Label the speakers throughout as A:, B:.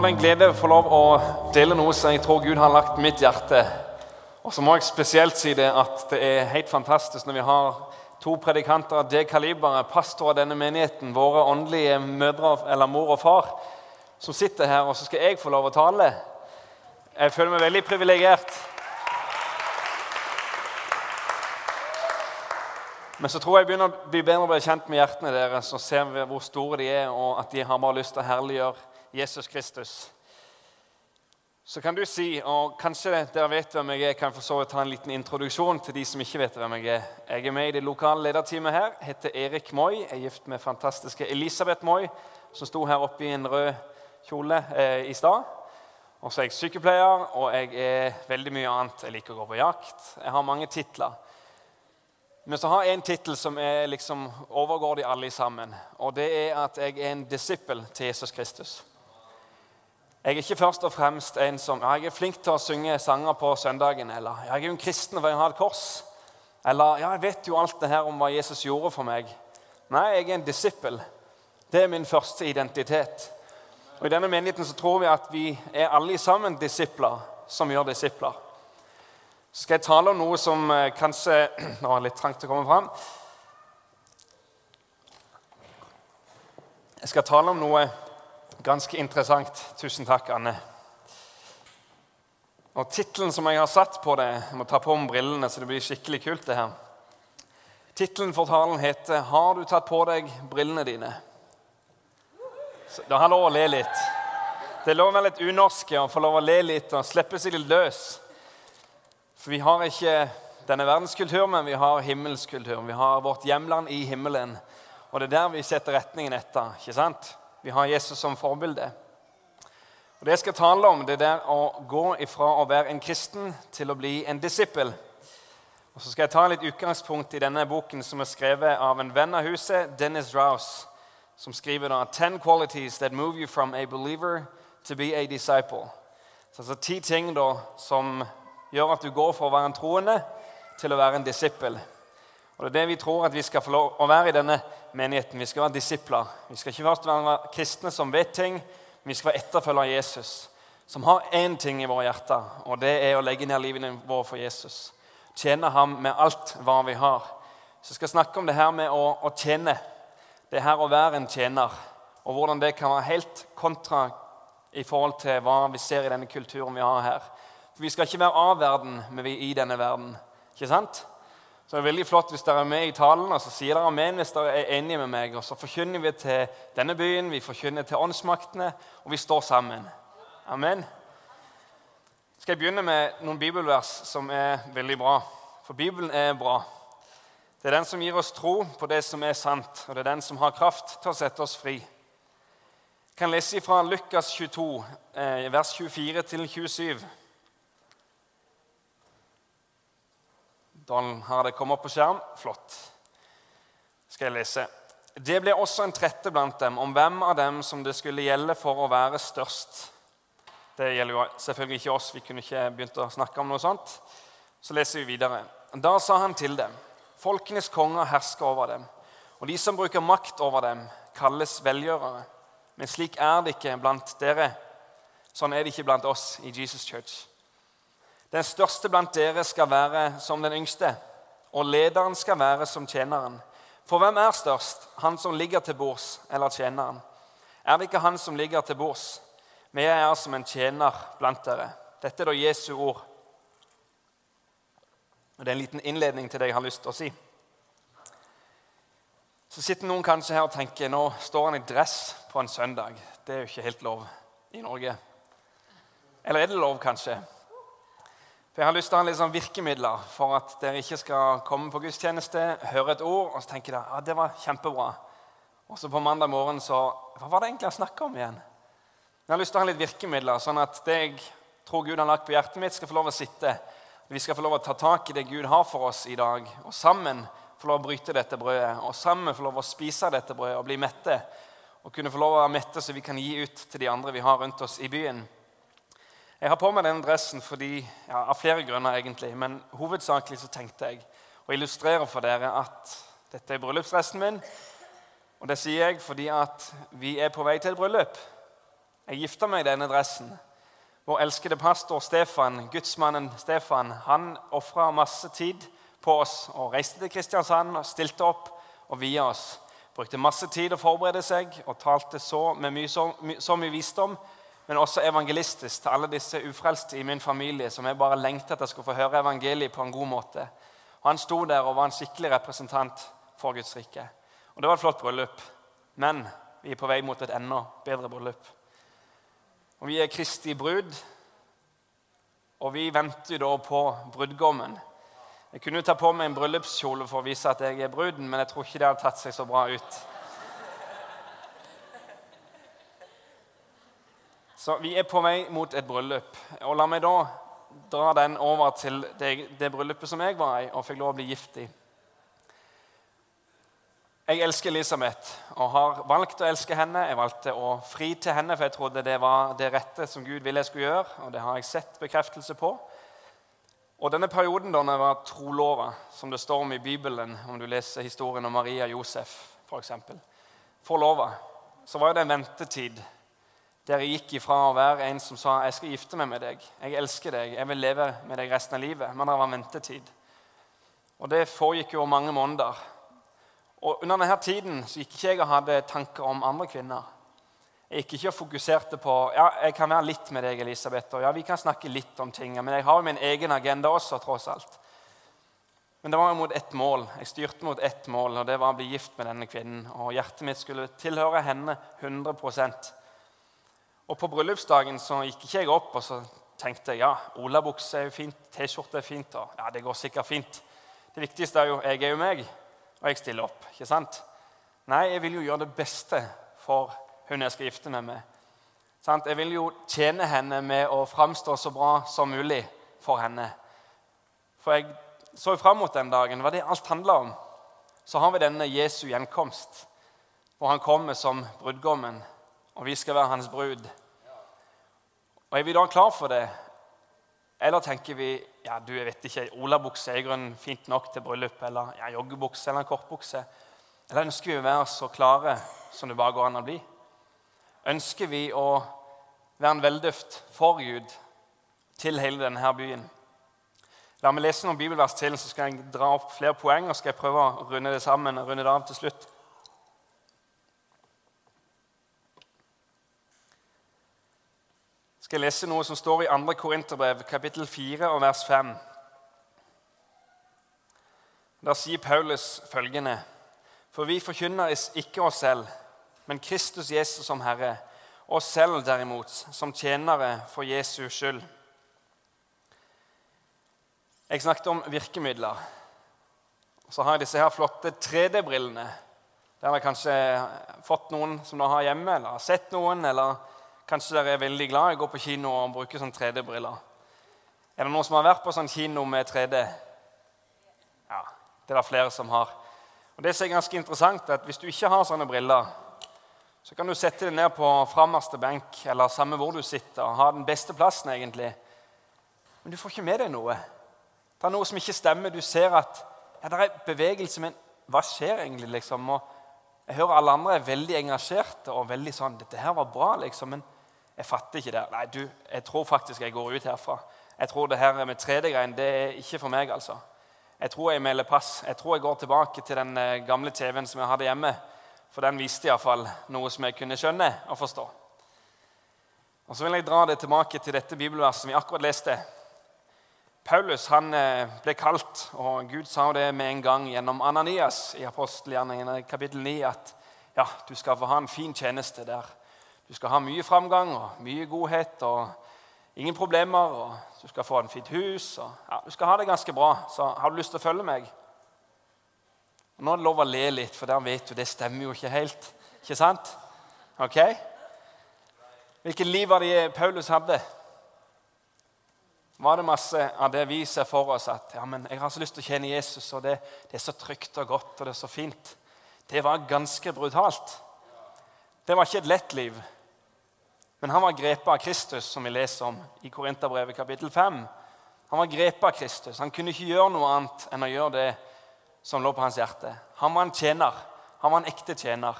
A: var det en glede å få lov å dele noe som jeg tror Gud har lagt mitt hjerte. Og så må jeg spesielt si det at det er helt fantastisk når vi har to predikanter av det kaliberet, pastor av denne menigheten, våre åndelige mødre eller mor og far, som sitter her, og så skal jeg få lov å tale. Jeg føler meg veldig privilegert. Men så tror jeg begynner å bli bedre og kjent med hjertene deres og ser hvor store de er, og at de har bare lyst til å herliggjøre Jesus Kristus. Så kan du si, og kanskje dere vet hvem jeg er, kan for så vidt ta en liten introduksjon til de som ikke vet hvem jeg er. Jeg er med i det lokale lederteamet her. heter Erik Moi. Jeg er gift med fantastiske Elisabeth Moi, som sto her oppe i en rød kjole eh, i stad. Og så er jeg sykepleier, og jeg er veldig mye annet. Jeg liker å gå på jakt. Jeg har mange titler. Men så har jeg en tittel som liksom overgår de alle sammen. Og det er at jeg er en disippel til Jesus Kristus. Jeg er ikke først og fremst en som ja, jeg er flink til å synge sanger på søndagen. Eller jeg er jo en kristen for vil ha et kors. Eller ja, jeg vet jo alt det her om hva Jesus gjorde for meg. Nei, jeg er en disippel. Det er min første identitet. Og I denne menigheten så tror vi at vi er alle sammen disipler som gjør disipler. Så skal jeg tale om noe som eh, kanskje Nå er det litt trangt å komme fram. Jeg skal tale om noe ganske interessant. Tusen takk, Anne. Og Tittelen som jeg har satt på det Jeg må ta på meg brillene, så det blir skikkelig kult. det her. Tittelen for talen heter 'Har du tatt på deg brillene dine'? Så, da har lov å le litt. Det er lov å være litt unorske og få lov å le litt og slippe seg litt løs. For vi har ikke denne verdenskulturen, men vi har himmelskulturen. Vi har vårt hjemland i himmelen. Og det er der vi setter retningen etter. ikke sant? Vi har Jesus som forbilde. Og Det jeg skal tale om, det er der å gå ifra å være en kristen til å bli en disippel. Og Så skal jeg ta litt utgangspunkt i denne boken som er skrevet av en venn av huset, Dennis Rouse, som skriver da, 'Ten qualities that move you from a believer to be a disciple'. Så altså Ti ting da som gjør at du går fra å være en troende til å være en disippel. Og Det er det vi tror at vi skal få lov å være i denne menigheten. Vi skal være disipler. Vi skal ikke først være kristne som vet ting, vi skal være etterfølgere av Jesus. Som har én ting i våre hjerter, og det er å legge ned livene våre for Jesus. Tjene ham med alt hva vi har. Så jeg skal snakke om det her med å, å tjene. Det her å være en tjener. Og hvordan det kan være helt kontra i forhold til hva vi ser i denne kulturen vi har her. For Vi skal ikke være av verden, men vi er i denne verden. Ikke sant? Så det er veldig flott hvis dere er med i talen, og så sier dere amen hvis dere er enige med meg. Og så forkynner vi til denne byen, vi forkynner til åndsmaktene, og vi står sammen. Amen. Skal jeg begynne med noen bibelvers som er veldig bra. For Bibelen er bra. Det er den som gir oss tro på det som er sant, og det er den som har kraft til å sette oss fri. Jeg kan lese fra Lukas 22, eh, vers 24 27. Da har det kommet opp på skjerm. Flott. Skal jeg lese. Det ble også en trette blant dem om hvem av dem som det skulle gjelde for å være størst. Det gjelder jo selvfølgelig ikke oss. Vi kunne ikke begynt å snakke om noe sånt. Så leser vi videre. Da sa han til dem.: Folkenes konger hersker over dem, og de som bruker makt over dem, kalles velgjørere. Men slik er det ikke blant dere. Sånn er det ikke blant oss i Jesus Church. Den største blant dere skal være som den yngste, og lederen skal være som tjeneren. For hvem er størst, han som ligger til bords, eller tjeneren? Er det ikke han som ligger til bords? Jeg er som en tjener blant dere. Dette er da Jesu ord. Og Det er en liten innledning til det jeg har lyst til å si. Så sitter noen kanskje her og tenker nå står han i dress på en søndag. Det er jo ikke helt lov i Norge. Eller er det lov, kanskje? For Jeg har lyst til å ha litt sånn virkemidler for at dere ikke skal komme på gudstjeneste, høre et ord, og så tenke dere ja, det var kjempebra. Og så på mandag morgen så Hva var det egentlig jeg snakka om igjen? Jeg har lyst til å ha litt virkemidler, sånn at det jeg tror Gud har lagt på hjertet mitt, skal få lov å sitte. Vi skal få lov å ta tak i det Gud har for oss i dag, og sammen få lov å bryte dette brødet. Og sammen få lov å spise dette brødet og bli mette. Og kunne få lov å være mette så vi kan gi ut til de andre vi har rundt oss i byen. Jeg har på meg denne dressen fordi, ja, av flere grunner, egentlig, men hovedsakelig så tenkte jeg å illustrere for dere at dette er bryllupsdressen min. Og det sier jeg fordi at vi er på vei til et bryllup. Jeg gifta meg i denne dressen. Vår elskede pastor Stefan, gudsmannen Stefan, han ofra masse tid på oss og reiste til Kristiansand og stilte opp og via oss. Brukte masse tid å forberede seg og talte så, mye, så, så mye visdom, men også evangelistisk til alle disse ufrelste i min familie som jeg bare lengtet jeg skulle få høre evangeliet på en god måte. Og Han sto der og var en skikkelig representant for Guds rike. Og Det var et flott bryllup, men vi er på vei mot et enda bedre bryllup. Og Vi er Kristi brud, og vi venter da på brudgommen. Jeg kunne jo ta på meg en bryllupskjole for å vise at jeg er bruden, men jeg tror ikke det hadde tatt seg så bra ut. Så vi er på vei mot et bryllup. Og la meg da dra den over til det, det bryllupet som jeg var i og fikk lov å bli gift i. Jeg elsker Elisabeth og har valgt å elske henne. Jeg valgte å fri til henne, for jeg trodde det var det rette som Gud ville jeg skulle gjøre. Og det har jeg sett bekreftelse på. Og denne perioden da jeg var trolova, som det står om i Bibelen, om du leser historien om Maria og Josef f.eks., forlova, så var det en ventetid der jeg gikk ifra å være en som sa jeg skal gifte meg med deg, jeg elsker deg, jeg vil leve med deg resten av livet. Men det var ventetid. Og det foregikk jo mange måneder. Og Under denne tiden så gikk ikke jeg og hadde tanker om andre kvinner. Jeg gikk ikke og fokuserte på ja, jeg kan være litt med deg, Elisabeth, og ja, vi kan snakke litt om ting, men jeg har jo min egen agenda også, tross alt. Men det var jo mot ett mål. Jeg styrte mot ett mål, og det var å bli gift med denne kvinnen. Og hjertet mitt skulle tilhøre henne 100 Og På bryllupsdagen så gikk ikke jeg opp og så tenkte jeg, ja, olabukse er jo fint, T-skjorte er fint, og ja, det går sikkert fint. Det viktigste er jo jeg er jo meg, og jeg stiller opp. ikke sant? Nei, jeg vil jo gjøre det beste for hun jeg skal gifte meg med. Jeg vil jo tjene henne med å framstå så bra som mulig for henne. For jeg så fram mot den dagen. Var det alt handla om. Så har vi denne Jesu gjenkomst, hvor han kommer som brudgommen, og vi skal være hans brud. Og Er vi da klar for det? Eller tenker vi ja, du, jeg vet ikke, olabukse er i grunnen fint nok til bryllup, eller ja, joggebukse eller en kortbukse? Eller ønsker vi å være så klare som det bare går an å bli? ønsker vi å være en velduft for Gud til hele denne byen. La meg lese noen bibelvers til, så skal jeg dra opp flere poeng og skal jeg prøve å runde det sammen og runde det av til slutt. Jeg skal lese noe som står i 2. Korinterbrev, kapittel 4, og vers 5. Der sier Paulus følgende.: For vi forkynner ikke oss selv, men Kristus Jesus som Herre, oss selv derimot som tjenere for Jesus skyld. Jeg snakket om virkemidler. Så har jeg disse her flotte 3D-brillene. Der har jeg kanskje fått noen som har hjemme, eller har sett noen. Eller kanskje dere er veldig glad i å gå på kino og bruke sånn 3D-briller. Er det noen som har vært på sånn kino med 3D? Ja, det er det flere som har. Og det som er ganske interessant, er at Hvis du ikke har sånne briller, så kan du sette deg ned på framerste benk eller samme hvor du sitter, og ha den beste plassen, egentlig. Men du får ikke med deg noe. Det er noe som ikke stemmer. Du ser at ja, det er bevegelse, men hva skjer egentlig? liksom? Og jeg hører alle andre er veldig engasjerte og veldig sånn 'Dette her var bra', liksom, men jeg fatter ikke det. Nei, du, jeg tror faktisk jeg går ut herfra. Jeg tror det her med 3D-greien det er ikke for meg, altså. Jeg tror jeg melder pass. Jeg tror jeg går tilbake til den eh, gamle TV-en som jeg hadde hjemme. For den viste iallfall noe som jeg kunne skjønne og forstå. Og Så vil jeg dra det tilbake til dette bibelverset vi akkurat leste. Paulus han eh, ble kalt, og Gud sa det med en gang gjennom Ananias i apostelgjerningene kapittel 9 at ja, du skal få ha en fin tjeneste der. Du skal ha mye framgang og mye godhet og ingen problemer. og Du skal få en fint hus. og ja, Du skal ha det ganske bra. Så har du lyst til å følge meg, og Nå er det lov å le litt, for der vet du, det stemmer jo ikke helt. Ikke sant? Ok? Hvilket liv var det Paulus hadde? Var det masse av det vi ser for oss at ja, men jeg har så lyst til å tjene Jesus, og det, det er så trygt og godt og det er så fint? Det var ganske brutalt. Det var ikke et lett liv. Men han var grepet av Kristus, som vi leser om i Korinterbrevet kapittel 5. Han var grepet av Kristus. Han kunne ikke gjøre noe annet enn å gjøre det som lå på hans hjerte. Han var en tjener. Han var en ekte tjener.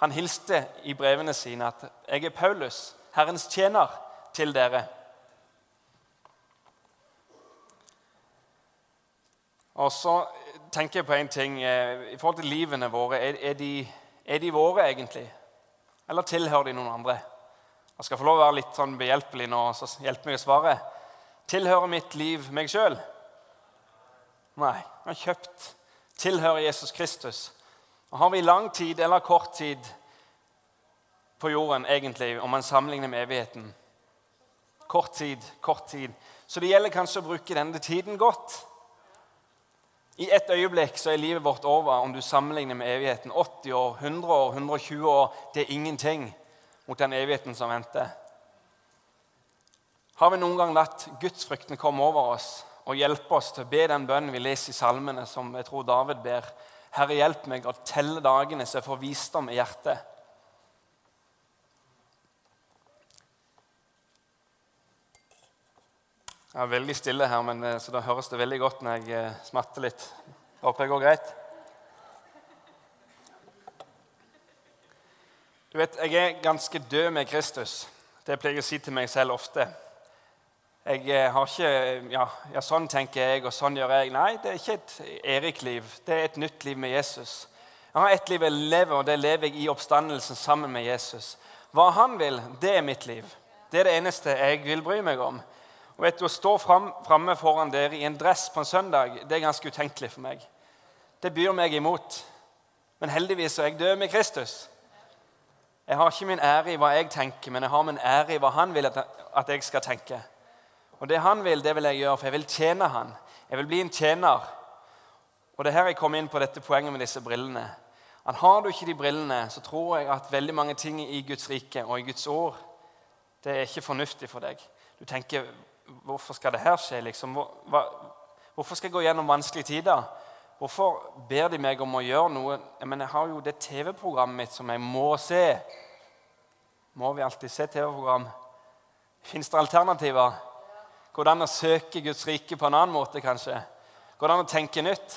A: Han hilste i brevene sine at 'Jeg er Paulus, Herrens tjener, til dere. Og så tenker jeg på en ting eh, i forhold til livene våre. Er, de, er de våre, egentlig? Eller tilhører de noen andre? Jeg skal få lov å være litt sånn behjelpelig nå, så hjelper meg å svare. Tilhører mitt liv meg sjøl? Nei. Jeg har kjøpt. Tilhører Jesus Kristus. Og Har vi lang tid eller kort tid på jorden, egentlig, om man sammenligner med evigheten? Kort tid, kort tid. Så det gjelder kanskje å bruke denne tiden godt. I ett øyeblikk så er livet vårt over om du sammenligner med evigheten. 80 år, 100 år, 120 år det er ingenting mot den evigheten som venter. Har vi noen gang latt gudsfrykten komme over oss og hjelpe oss til å be den bønnen vi leser i salmene, som jeg tror David ber? Herre, hjelp meg å telle dagene så jeg får visdom i hjertet. Jeg er veldig stille her, men, eh, så da høres det veldig godt når jeg eh, smatter litt. Håper det går greit. Vet, Jeg er ganske død med Kristus. Det pleier jeg å si til meg selv ofte. Jeg eh, har ikke ja, ja, sånn tenker jeg, og sånn gjør jeg. Nei, det er ikke et Erik-liv. Det er et nytt liv med Jesus. Jeg har ett liv jeg lever, og det lever jeg i oppstandelsen sammen med Jesus. Hva han vil, det er mitt liv. Det er det eneste jeg vil bry meg om. Og vet du, Å stå framme foran dere i en dress på en søndag det er ganske utenkelig for meg. Det byr meg imot. Men heldigvis er jeg død med Kristus. Jeg har ikke min ære i hva jeg tenker, men jeg har min ære i hva han vil at jeg skal tenke. Og det han vil, det vil jeg gjøre, for jeg vil tjene han. Jeg vil bli en tjener. Og det er her jeg kom inn på dette poenget med disse brillene. At Har du ikke de brillene, så tror jeg at veldig mange ting i Guds rike og i Guds ord det er ikke fornuftig for deg. Du tenker Hvorfor skal det her skje? Liksom? Hvorfor skal jeg gå gjennom vanskelige tider? Hvorfor ber de meg om å gjøre noe? Mener, jeg har jo det TV-programmet mitt som jeg må se. Må vi alltid se TV-program? Fins det alternativer? Går det an å søke Guds rike på en annen måte, kanskje? Går det an å tenke nytt?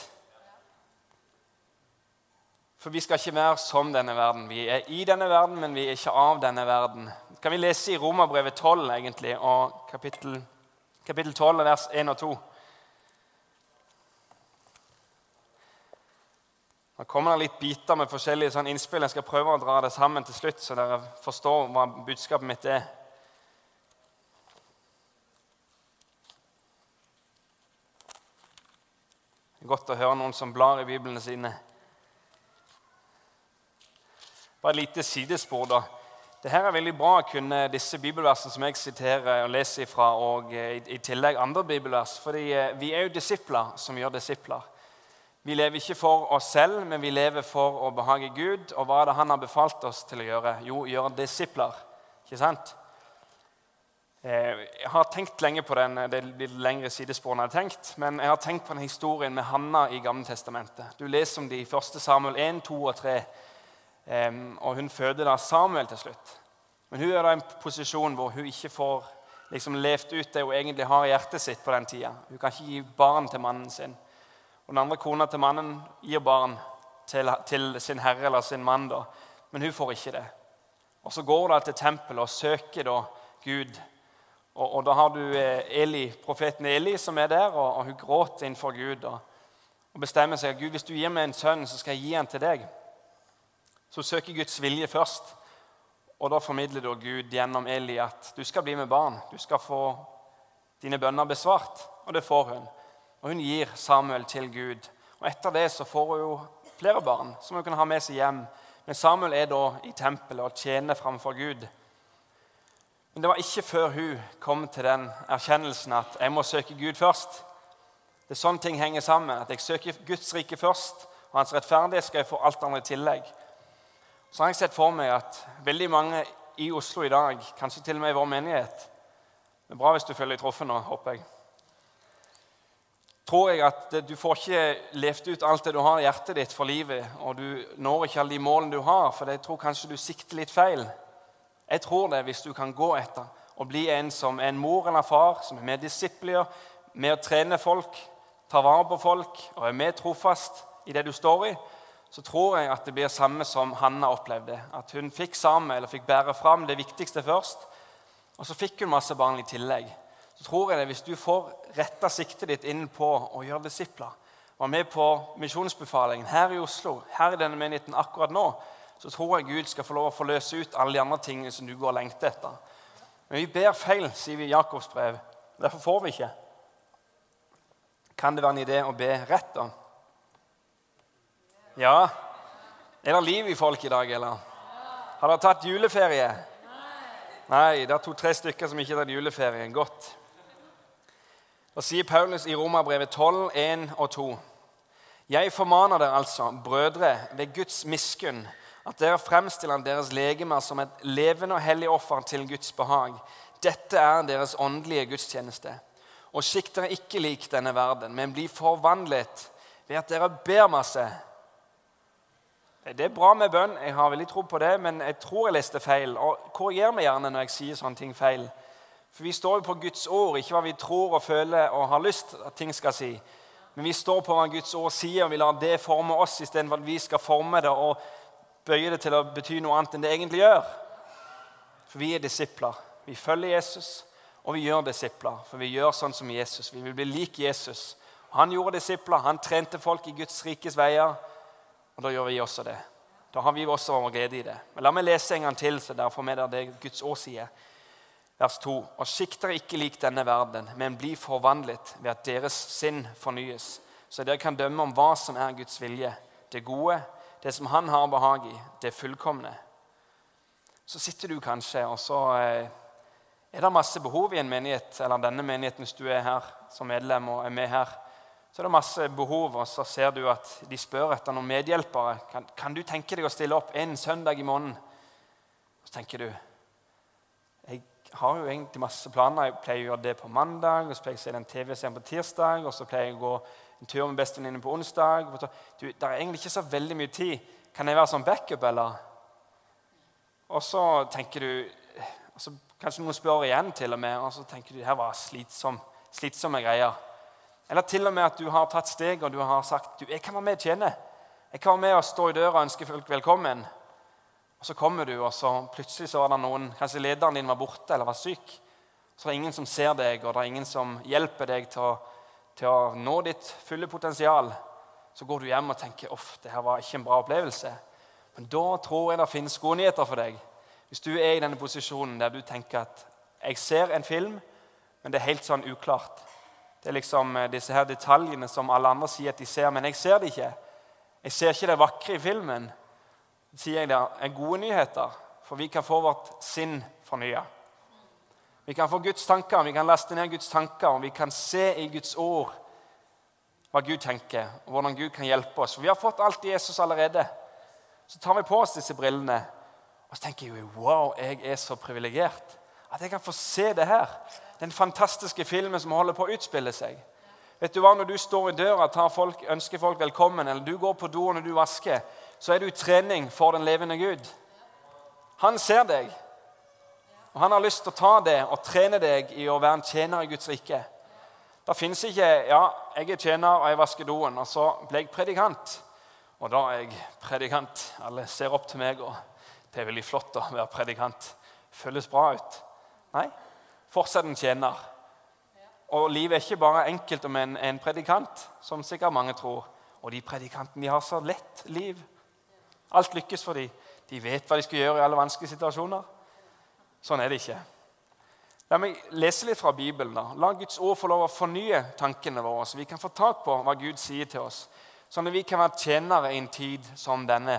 A: For vi skal ikke være som denne verden. Vi er i denne verden, men vi er ikke av denne verden. Kan vi lese i Romerbrevet 12 egentlig, og kapittel kapittel 12, vers 1 og 2. Nå kommer det litt biter med forskjellige sånn innspill. Jeg skal prøve å dra det sammen til slutt, så dere forstår hva budskapet mitt er. Det er godt å høre noen som blar i Biblene sine. Bare et lite sidespor, da. Det her er veldig bra å kunne disse bibelversene som jeg siterer og leser ifra, og eh, i, tillegg andre bibelvers. fordi eh, vi er jo disipler som gjør disipler. Vi lever ikke for oss selv, men vi lever for å behage Gud. Og hva er det Han har befalt oss til å gjøre? Jo, gjøre disipler. Ikke sant? Eh, jeg har tenkt lenge på den, det blir lengre sidespor enn jeg har tenkt, men jeg har tenkt på den historien med Hanna i Gamle Testamentet. Du leser om det i 1. Samuel 1, 2 og 3 og hun føder da Samuel til slutt. Men hun er da i en posisjon hvor hun ikke får liksom levd ut det hun egentlig har i hjertet sitt på den tida. Hun kan ikke gi barn til mannen sin. Og Den andre kona til mannen gir barn til, til sin herre eller sin mann, da. men hun får ikke det. Og Så går hun til tempelet og søker da Gud. Og, og Da har du eh, Eli, profeten Eli som er der, og, og hun gråter innenfor Gud. Og, og bestemmer seg Gud, hvis du gir meg en sønn, så skal jeg gi han til deg. Så søker Guds vilje først. Og da formidler da Gud gjennom Eli at du skal bli med barn. Du skal få dine bønner besvart. Og det får hun. Og hun gir Samuel til Gud. Og etter det så får hun jo flere barn som hun kan ha med seg hjem. Men Samuel er da i tempelet og tjener framfor Gud. Men det var ikke før hun kom til den erkjennelsen at jeg må søke Gud først. Det er sånn ting henger sammen. At jeg søker Guds rike først, og hans rettferdighet skal jeg få alt andre i tillegg så har jeg sett for meg at veldig mange i Oslo i dag, kanskje til og med i vår menighet Det er bra hvis du føler deg truffet nå, håper jeg. Tror jeg at Du får ikke levd ut alt det du har i hjertet ditt for livet, og du når ikke alle de målene du har, for jeg tror kanskje du sikter litt feil. Jeg tror det hvis du kan gå etter og bli en som er en mor eller far, som er med disipler, med å trene folk, ta vare på folk og er med trofast i det du står i, så tror jeg at det blir samme som Hanna opplevde. At hun fikk sammen, eller fikk bære fram det viktigste først. Og så fikk hun masse barn i tillegg. Så tror jeg det, Hvis du får retta siktet ditt inn på å gjøre disipler, var med på misjonsbefalingen her i Oslo, her i denne menigheten akkurat nå, så tror jeg Gud skal få lov å få løse ut alle de andre tingene som du går og lengter etter. Men vi ber feil, sier vi i Jakobs brev. Derfor får vi ikke. Kan det være en idé å be rett, da? Ja. Er det liv i folk i dag, eller? Har dere tatt juleferie? Nei, det er to-tre stykker som ikke har tatt juleferie. Godt. Da sier Paulus i Romerbrevet 12, 1 og 2.: Jeg formaner dere altså, brødre, ved Guds miskunn, at dere fremstiller deres legemer som et levende og hellig offer til Guds behag. Dette er deres åndelige gudstjeneste. Og sikt dere ikke lik denne verden, men bli forvandlet ved at dere ber masse. Det er bra med bønn, jeg har veldig tro på det, men jeg tror jeg leste feil. Og Korriger meg gjerne når jeg sier sånne ting feil. For Vi står jo på Guds ord, ikke hva vi tror og føler og har lyst at ting skal si. Men vi står på hva Guds ord sier, og vi lar det forme oss istedenfor at vi skal forme det og bøye det til å bety noe annet enn det egentlig gjør. For vi er disipler. Vi følger Jesus, og vi gjør disipler. For vi gjør sånn som Jesus. Vi vil bli lik Jesus. Han gjorde disipler, han trente folk i Guds rikes veier. Og da gjør vi også det. Da har vi også vår glede i det. Men La meg lese en gang til, så dere får med dere det Guds ord sier. Vers 2.: Og sikt dere ikke lik denne verden, men bli forvandlet ved at deres sinn fornyes, så dere kan dømme om hva som er Guds vilje, det gode, det som Han har behag i, det fullkomne. Så sitter du kanskje, og så eh, er det masse behov i en menighet, eller denne menigheten hvis du er her som medlem og er med her. Så er det masse behov, og så ser du at de spør etter noen medhjelpere. Kan, kan du tenke deg å stille opp en søndag i måneden? Så tenker du jeg har jo egentlig masse planer. Jeg pleier å gjøre det på mandag, og så pleier jeg å se den TV-serien på tirsdag, og så pleier jeg å gå en tur med bestevenninnen på onsdag. Du, det er egentlig ikke så veldig mye tid. Kan jeg være sånn backup, eller? Og så tenker du og så Kanskje noen spør igjen, til og med, og så tenker du det her var slitsom, slitsomme greier. Eller til og med at du har tatt steg og du har sagt du, jeg kan være med og tjene. Jeg kan være med og stå i døra og ønske folk velkommen. Og Så kommer du, og så plutselig så var det noen Kanskje lederen din var borte eller var syk. Så det er ingen som ser deg, og det er ingen som hjelper deg til å, til å nå ditt fulle potensial. Så går du hjem og tenker uff, det her var ikke en bra opplevelse. Men da tror jeg det finnes gode nyheter for deg. Hvis du er i denne posisjonen der du tenker at jeg ser en film, men det er helt sånn uklart. Det er liksom eh, disse her detaljene som alle andre sier at de ser, men jeg ser det ikke. Jeg ser ikke det vakre i filmen sier jeg det er gode nyheter, for vi kan få vårt sinn fornya. Vi kan få Guds tanker, vi kan laste ned Guds tanker, og vi kan se i Guds ord hva Gud tenker, og hvordan Gud kan hjelpe oss. For vi har fått alt i Jesus allerede. Så tar vi på oss disse brillene, og så tenker jeg wow, jeg er så privilegert. At jeg kan få se det her. Den fantastiske filmen som holder på å utspille seg. Vet du hva, Når du står i døra og ønsker folk velkommen, eller du går på do når du vasker, så er du trening for den levende Gud. Han ser deg, og han har lyst til å ta det og trene deg i å være en tjener i Guds rike. Det fins ikke ja, jeg er tjener og jeg vasker doen, og så ble jeg predikant. Og da er jeg predikant. Alle ser opp til meg, og det er veldig flott å være predikant. Føles bra ut. Nei, fortsatt en tjener. Og livet er ikke bare enkelt om en, en predikant, som sikkert mange tror. Og de predikantene de har så lett liv. Alt lykkes for dem. De vet hva de skal gjøre i alle vanskelige situasjoner. Sånn er det ikke. La meg lese litt fra Bibelen. da. La Guds ord få lov å fornye tankene våre, så vi kan få tak på hva Gud sier til oss. Sånn at vi kan være tjenere i en tid som denne.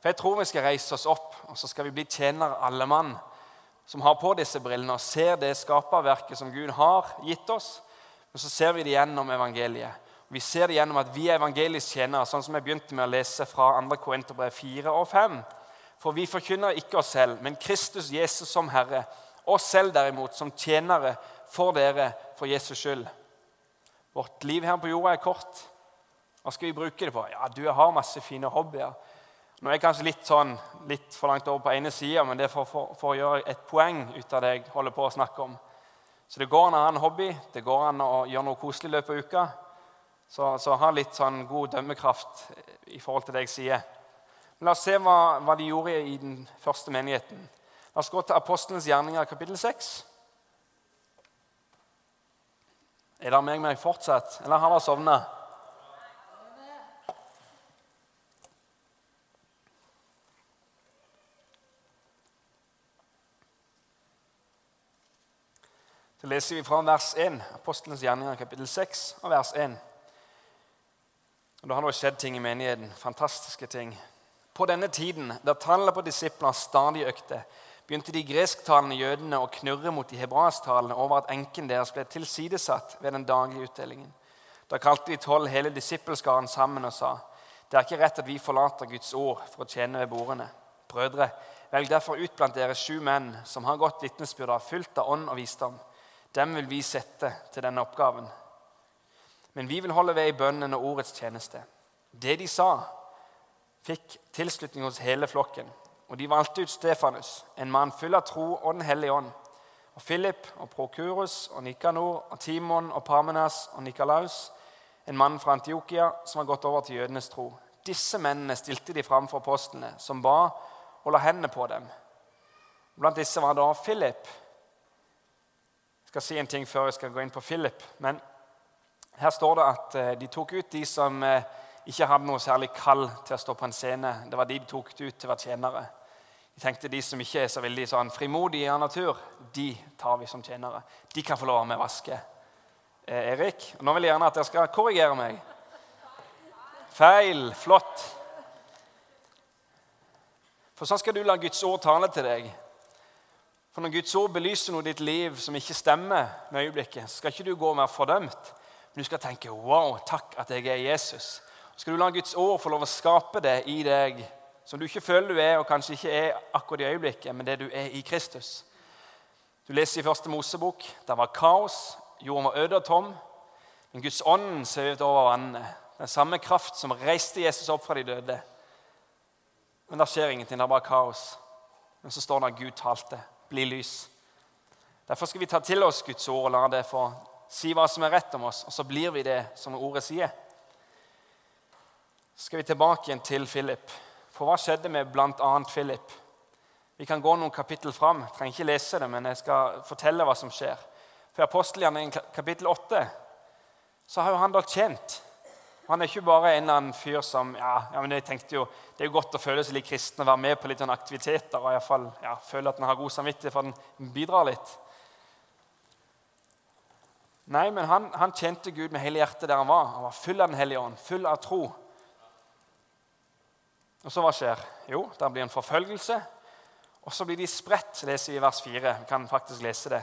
A: For jeg tror vi skal reise oss opp, og så skal vi bli tjenere alle mann som har på disse brillene og ser det skaperverket som Gud har gitt oss. Men så ser vi det gjennom evangeliet. Vi ser det gjennom at vi er evangelisk tjenere, sånn som jeg begynte med å lese fra 2. Korinterbrev 4 og 5. For vi forkynner ikke oss selv, men Kristus Jesus som Herre. Oss selv derimot som tjenere for dere for Jesus skyld. Vårt liv her på jorda er kort. Hva skal vi bruke det på? Ja, Du har masse fine hobbyer. Nå er jeg kanskje litt, sånn, litt for langt over på ene sida, men det er for, for, for, å gjøre et poeng ut av det jeg holder på å snakke om. Så det går an å ha en hobby, det går an å gjøre noe koselig i løpet av uka. Så, så ha litt sånn god dømmekraft i forhold til det jeg sier. Men la oss se hva, hva de gjorde i den første menigheten. La oss gå til Apostlenes gjerninger, kapittel 6. Er med meg fortsatt, eller har dere sovna? Så leser vi fra vers 1, Apostelens gjerninger, kapittel 6, og vers 1. Og Da har det skjedd ting i menigheten. Fantastiske ting. På denne tiden, da tallet på disipler stadig økte, begynte de gresktalende jødene å knurre mot de hebraisktalende over at enken deres ble tilsidesatt ved den daglige utdelingen. Da kalte de tolv hele disippelskaren sammen og sa.: Det er ikke rett at vi forlater Guds ord for å tjene ved bordene. Brødre, velg derfor ut blant dere sju menn som har godt vitnesbyrd, fylt av ånd og visdom dem vil vi sette til denne oppgaven. Men vi vil holde ved i bønnen og ordets tjeneste. Det de sa, fikk tilslutning hos hele flokken. Og de valgte ut Stefanus, en mann full av tro og Den hellige ånd. Og Philip og Prokurus og Nikanor og Timon og Parmenas og Nikolaus, en mann fra Antiokia som har gått over til jødenes tro. Disse mennene stilte de fram for apostlene, som ba og la hendene på dem. Blant disse var da Philip, jeg skal si en ting før jeg skal gå inn på Philip. Men her står det at eh, de tok ut de som eh, ikke hadde noe særlig kall til å stå på en scene. Det var de de tok ut til å være tjenere. De tenkte de som ikke er så veldig sånn frimodige av natur, de tar vi som tjenere. De kan få lov med å vaske. Eh, Erik, nå vil jeg gjerne at dere skal korrigere meg. Feil. Flott. For sånn skal du la Guds ord tale til deg. For når Guds ord belyser noe i ditt liv som ikke stemmer med øyeblikket, så skal ikke du gå og være fordømt, du skal tenke 'Wow, takk at jeg er Jesus'. Så skal du la Guds ord få lov å skape det i deg som du ikke føler du er, og kanskje ikke er akkurat i øyeblikket, men det du er i Kristus. Du leser i første Mosebok. Det var kaos, jorden var øde og tom. Men Guds ånd svevde over vannene. Den samme kraft som reiste Jesus opp fra de døde. Men det skjer ingenting. Det er bare kaos. Men så står det at Gud talte bli lys. Derfor skal vi ta til oss Guds ord og la det få si hva som er rett om oss, og så blir vi det som ordet sier. Så skal vi tilbake igjen til Philip. For hva skjedde med bl.a. Philip? Vi kan gå noen kapittel fram. Jeg trenger ikke lese det, men jeg skal fortelle hva som skjer. For i apostelgjerningen kapittel 8 så har jo han da tjent han er ikke bare en eller annen fyr som ja, ja, men jeg tenkte jo, Det er jo godt å føle seg litt kristen og være med på litt sånn aktiviteter og i fall, ja, føle at en har god samvittighet for at en bidrar litt. Nei, men han, han, kjente Gud med hele hjertet der han var. Han var full av Den hellige ånd, full av tro. Og så hva skjer? Jo, der blir en forfølgelse. Og så blir de spredt, leser vi i vers 4. Vi kan faktisk lese det.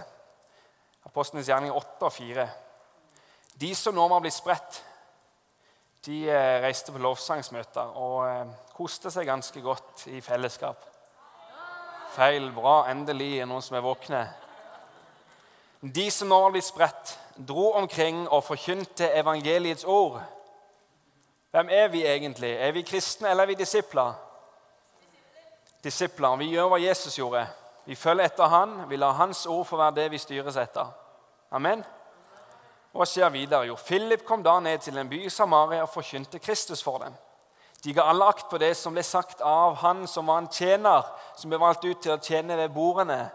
A: Apostlenes gjerning 8 og 4. De som nå var blitt spredt, de eh, reiste på lovsangsmøter og eh, koste seg ganske godt i fellesskap. Feil. Bra. Endelig er noen som er våkne. De som nå var blitt spredt, dro omkring og forkynte evangeliets ord. Hvem er vi egentlig? Er vi kristne, eller er vi disipler? Disipler. Vi gjør hva Jesus gjorde. Vi følger etter han. Vi lar hans ord få være det vi styres etter. Amen. Hva skjer videre? Jo, Philip kom da ned til en by i Samaria og forkynte Kristus for dem. De ga alle akt på det som ble sagt av han som var en tjener, som ble valgt ut til å tjene ved bordene.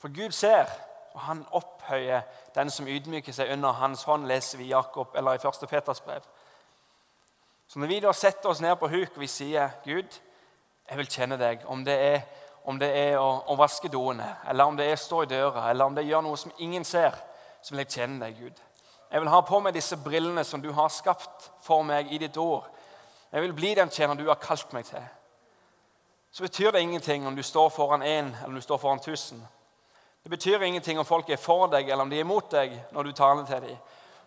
A: For Gud ser, og han opphøyer den som ydmyker seg under hans hånd, leser vi i Jakob, eller i 1. Peters brev. Så når vi da setter oss ned på huk og vi sier, 'Gud, jeg vil kjenne deg', om det er, om det er å, å vaske doene, eller om det er å stå i døra, eller om det gjør noe som ingen ser, så vil jeg kjenne deg, Gud. Jeg vil ha på meg disse brillene som du har skapt for meg i ditt ord. Jeg vil bli den tjener du har kalt meg til. Så betyr det ingenting om du står foran én eller om du står foran tusen. Det betyr ingenting om folk er for deg eller om de er imot deg når du taler til dem.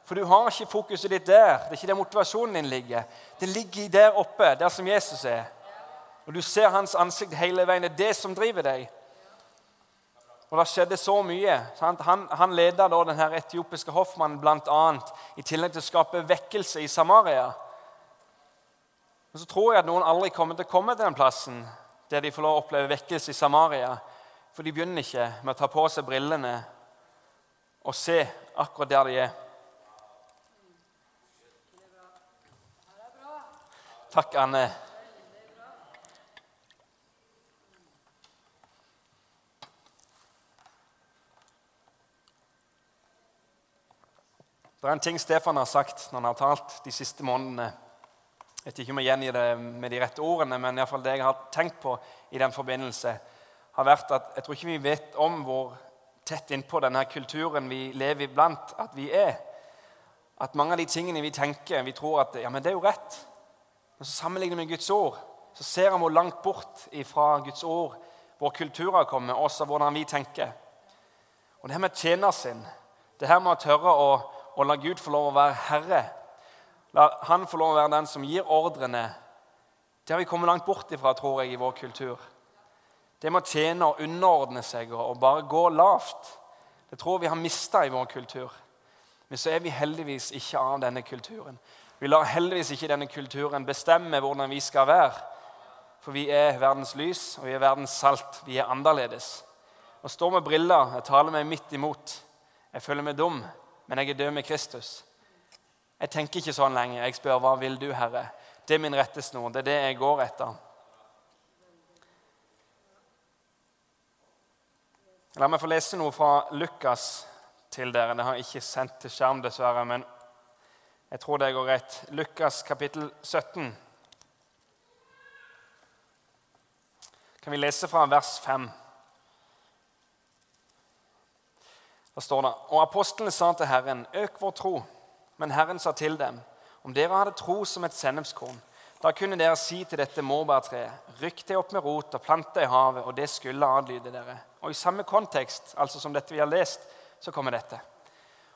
A: For du har ikke fokuset ditt der. Det er ikke der motivasjonen din ligger. Det ligger der oppe, der som Jesus er. Og du ser hans ansikt hele veien. Det er det som driver deg. Og det skjedde så mye. Sant? Han, han leda da den her etiopiske hoffmannen bl.a. i tillegg til å skape vekkelse i Samaria. Men så tror jeg at noen aldri kommer til å komme til den plassen der de får lov å oppleve vekkelse i Samaria. For de begynner ikke med å ta på seg brillene og se akkurat der de er. Takk, Anne. Det er en ting Stefan har sagt når han har talt de siste månedene. Jeg vet ikke om jeg gjengir det med de rette ordene, men i hvert fall det jeg har tenkt på i den forbindelse, har vært at jeg tror ikke vi vet om hvor tett innpå denne kulturen vi lever iblant, at vi er. At mange av de tingene vi tenker, vi tror at ja, men det er jo rett. Men så sammenligner vi Guds ord, så ser vi hvor langt bort fra Guds ord vår kultur har kommet, også hvordan vi tenker. Og det her med tjenersinn, det her med å tørre å å la Gud få lov å være herre. La Han få lov å være den som gir ordrene. Det har vi kommet langt bort ifra, tror jeg, i vår kultur. Det med å tjene og underordne seg og bare gå lavt, det tror vi har mista i vår kultur. Men så er vi heldigvis ikke av denne kulturen. Vi lar heldigvis ikke denne kulturen bestemme hvordan vi skal være. For vi er verdens lys, og vi er verdens salt. Vi er annerledes. Å stå med briller jeg taler meg midt imot. Jeg føler meg dum men jeg er død med Kristus. Jeg tenker ikke sånn lenger. Jeg spør hva vil du, Herre? Det er min rettesnor. Det er det jeg går etter. La meg få lese noe fra Lukas til dere. Det har jeg ikke sendt til skjerm, dessverre, men jeg tror det går rett. Lukas kapittel 17. Kan vi lese fra vers 5? Da står det Og apostlene sa til Herren, øk vår tro. Men Herren sa til dem, om dere hadde tro som et sennepskorn, da kunne dere si til dette morbærtreet, rykk det opp med rot og plant det i havet, og det skulle adlyde dere. Og i samme kontekst, altså som dette vi har lest, så kommer dette.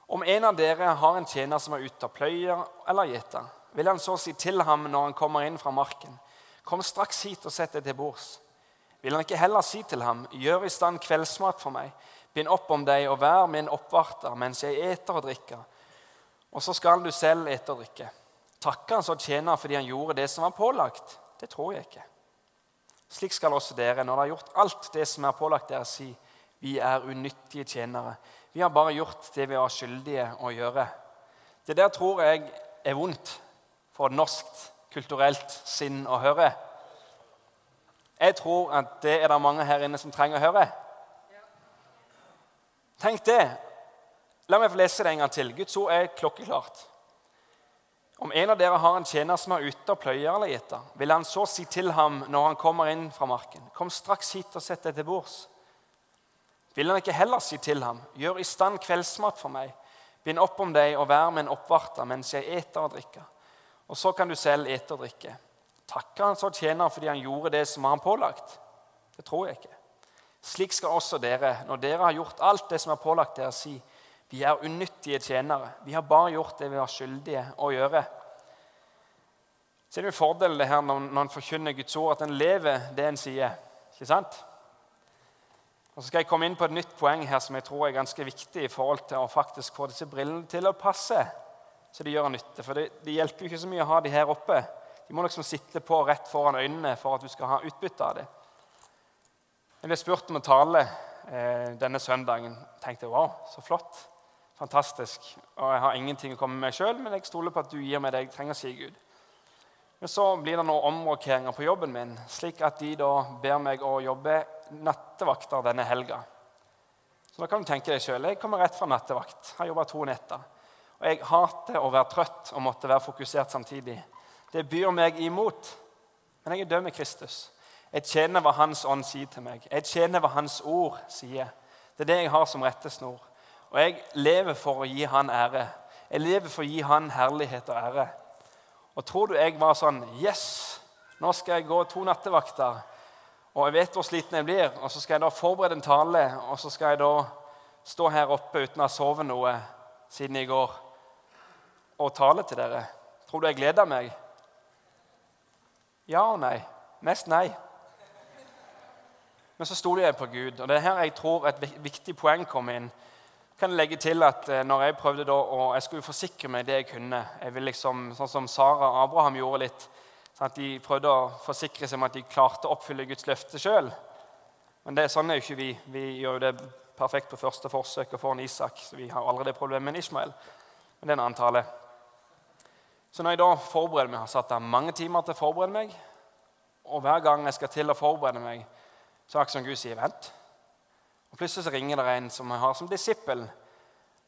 A: Om en av dere har en tjener som er ute og pløyer eller gjeter, vil han så si til ham når han kommer inn fra marken, kom straks hit og sett deg til bords. Vil han ikke heller si til ham, gjør i stand kveldsmat for meg, Bind opp om deg og vær min oppvarter mens jeg eter og drikker. Og så skal du selv ete og drikke. Takker han så tjener fordi han gjorde det som var pålagt? Det tror jeg ikke. Slik skal også dere, når dere har gjort alt det som er pålagt dere, si vi er unyttige tjenere. Vi har bare gjort det vi var skyldige å gjøre. Det der tror jeg er vondt for et norsk kulturelt sinn å høre. Jeg tror at det er det mange her inne som trenger å høre. Tenk det. La meg få lese det en gang til. Guds ord er klokkeklart. Om en av dere har en tjener som er ute og pløyer eller gjeter, vil han så si til ham når han kommer inn fra marken, kom straks hit og sett deg til bords. Vil han ikke heller si til ham, gjør i stand kveldsmat for meg, bind opp om deg og vær med en oppvarter mens jeg eter og drikker. Og så kan du selv ete og drikke. Takker han så tjener fordi han gjorde det som var han pålagt? Det tror jeg ikke. Slik skal også dere, når dere har gjort alt det som er pålagt dere, si vi er unyttige tjenere. Vi har bare gjort det vi var skyldige å gjøre. Så er det en fordel det her når, når en forkynner Guds ord, at en lever det en sier. Ikke sant? Og Så skal jeg komme inn på et nytt poeng her som jeg tror er ganske viktig i forhold til å faktisk få disse brillene til å passe så de gjør nytte. For det, det hjelper jo ikke så mye å ha de her oppe. De må liksom sitte på rett foran øynene for at du skal ha utbytte av det. Jeg ble spurt om å tale eh, denne søndagen. Jeg tenkte wow, så flott. Fantastisk. Og jeg har ingenting å komme med sjøl, men jeg stoler på at du gir meg det jeg trenger, sier Gud. Men så blir det noen omrokeringer på jobben min, slik at de da ber meg å jobbe nattevakter denne helga. Så da kan du tenke deg sjøl. Jeg kommer rett fra nattevakt. Har jobba to netter. Og jeg hater å være trøtt og måtte være fokusert samtidig. Det byr meg imot. Men jeg er død med Kristus. Jeg tjener hva Hans ånd sier til meg. Jeg tjener hva Hans ord sier. Det er det jeg har som rettesnor. Og jeg lever for å gi Han ære. Jeg lever for å gi Han herlighet og ære. Og tror du jeg var sånn Yes, nå skal jeg gå to nattevakter. Og jeg vet hvor sliten jeg blir, og så skal jeg da forberede en tale. Og så skal jeg da stå her oppe uten å ha sovet noe siden i går og tale til dere. Tror du jeg gleder meg? Ja og nei. Mest nei. Men så stoler jeg på Gud. Og det er her jeg tror et viktig poeng kommer inn. Kan jeg legge til at eh, når Jeg prøvde da, og jeg skulle forsikre meg det jeg kunne jeg ville liksom, Sånn som Sara og Abraham gjorde litt. Sånn at De prøvde å forsikre seg om at de klarte å oppfylle Guds løfte sjøl. Men det, sånn er jo ikke vi. Vi gjør jo det perfekt på første forsøk og får en Isak. Så vi har aldri det problemet med Ishmael. Men det er en annen tale. Så når jeg da forbereder meg, har satt av mange timer til å forberede meg, og hver gang jeg skal til å forberede meg, så er det akkurat som Gud sier 'vent'. Og Plutselig så ringer det en som jeg har som disippel.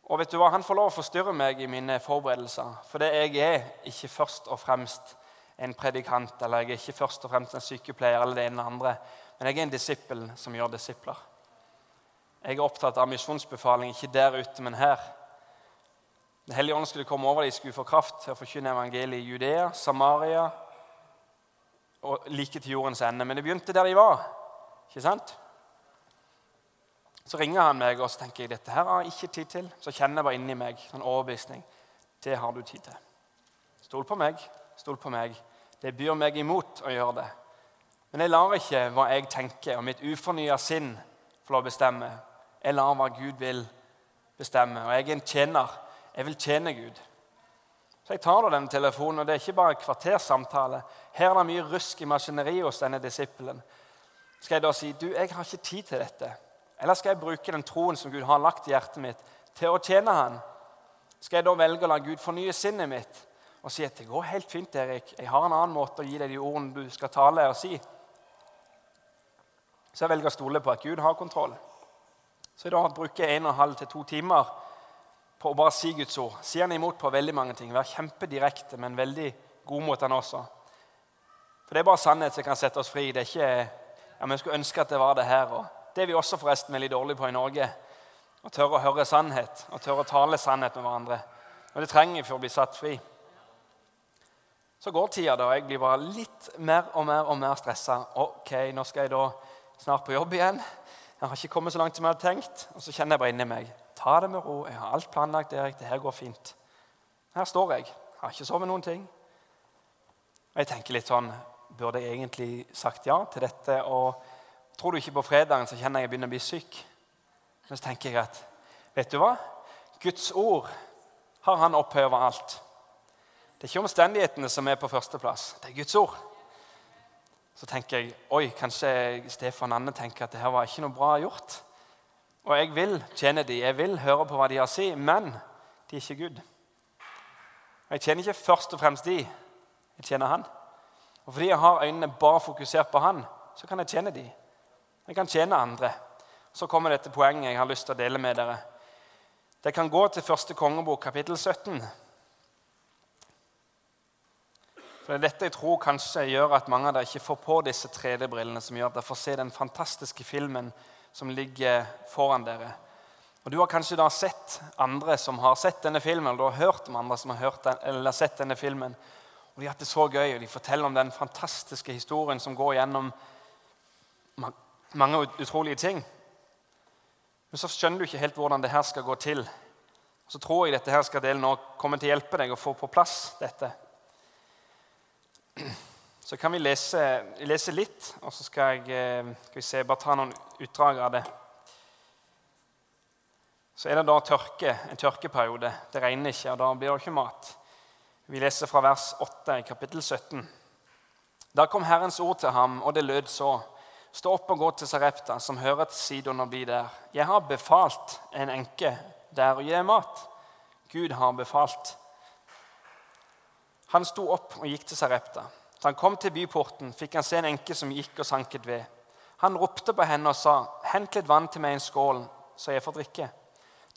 A: Og vet du hva? Han får lov å forstyrre meg i mine forberedelser. For jeg er ikke først og fremst en predikant, eller jeg er ikke først og fremst en sykepleier, eller det ene eller andre, men jeg er en disippel som gjør disipler. Jeg er opptatt av misjonsbefaling, ikke der ute, men her. Den hellige ånd skulle komme over dem, skulle få kraft til å forkynne evangeliet i Judea, Samaria og like til jordens ende. Men det begynte der de var. ikke sant? Så ringer han meg, og så tenker jeg dette her har jeg ikke tid til. Så kjenner jeg bare inni meg en overbevisning. Det har du tid til. Stol på meg. Stol på meg. Det byr meg imot å gjøre det. Men jeg lar ikke hva jeg tenker og mitt ufornya sinn få lov å bestemme. Jeg lar hva Gud vil bestemme. Og jeg er en tjener. Jeg vil tjene Gud. Så jeg tar da denne telefonen, og det er ikke bare kvartersamtale. Her er det mye rusk i maskineriet hos denne disippelen. Skal jeg da si du, jeg har ikke tid til dette? Eller skal jeg bruke den troen som Gud har lagt i hjertet mitt, til å tjene Han? Skal jeg da velge å la Gud fornye sinnet mitt og si at det går helt fint, Erik. Jeg har en annen måte å gi deg de ordene du skal tale og si. Så jeg velger å stole på at Gud har kontroll. Så i dag bruker jeg en og en halv til to timer på å bare si Guds ord. Si han imot på veldig mange ting. Vær kjempedirekte, men veldig god mot han også. For det er bare sannhet som kan sette oss fri. Det er ikke, ja, men Jeg skulle ønske at det var det her. og det er vi også forresten veldig dårlige på i Norge. Å tørre å høre sannhet og tørre å tale sannhet med hverandre. Og det trenger vi for å bli satt fri. Så går tida, da, jeg blir bare litt mer og mer og mer stressa. Ok, nå skal jeg da snart på jobb igjen. Jeg har ikke kommet så langt som jeg hadde tenkt. Og så kjenner jeg bare inni meg ta det med ro. Jeg har alt planlagt. Erik, det her går fint. Her står jeg. Jeg har ikke sovet noen ting. Og jeg tenker litt sånn Burde jeg egentlig sagt ja til dette? og Tror du ikke på fredagen, så kjenner jeg jeg begynner å bli syk. Men så tenker jeg at vet du hva? Guds ord har han opphøyd over alt. Det er ikke omstendighetene som er på førsteplass. Det er Guds ord. Så tenker jeg oi, kanskje Stefan Anne tenker at det her var ikke noe bra gjort. Og jeg vil tjene dem, jeg vil høre på hva de har å si, men de er ikke Gud. Og Jeg tjener ikke først og fremst de, jeg tjener Han. Og fordi jeg har øynene bare fokusert på Han, så kan jeg tjene de. Jeg kan tjene andre. Så kommer dette poenget jeg har lyst til å dele med dere. Det kan gå til første kongebok, kapittel 17. For det er dette jeg tror kanskje gjør at mange av dere ikke får på disse 3D-brillene, som gjør at dere får se den fantastiske filmen som ligger foran dere. Og Du har kanskje da sett andre som har sett denne filmen, eller du har hørt om andre som har den, eller sett denne filmen. Og De har hatt det så gøy, og de forteller om den fantastiske historien som går gjennom mange utrolige ting. Men så skjønner du ikke helt hvordan det her skal gå til. Så tror jeg dette her skal delen nå komme til å hjelpe deg å få på plass dette. Så kan vi lese, lese litt, og så skal jeg eh, skal se, bare ta noen utdrag av det. Så er det da tørke, en tørkeperiode. Det regner ikke, og da blir det ikke mat. Vi leser fra vers 8 i kapittel 17. Da kom Herrens ord til ham, og det lød så. Stå opp og gå til Sarepta, som hører til Sidon, og bli der. Jeg har befalt en enke der å gi mat. Gud har befalt. Han sto opp og gikk til Sarepta. Da han kom til byporten, fikk han se en enke som gikk og sanket ved. Han ropte på henne og sa, 'Hent litt vann til meg i en skål, så jeg får drikke.'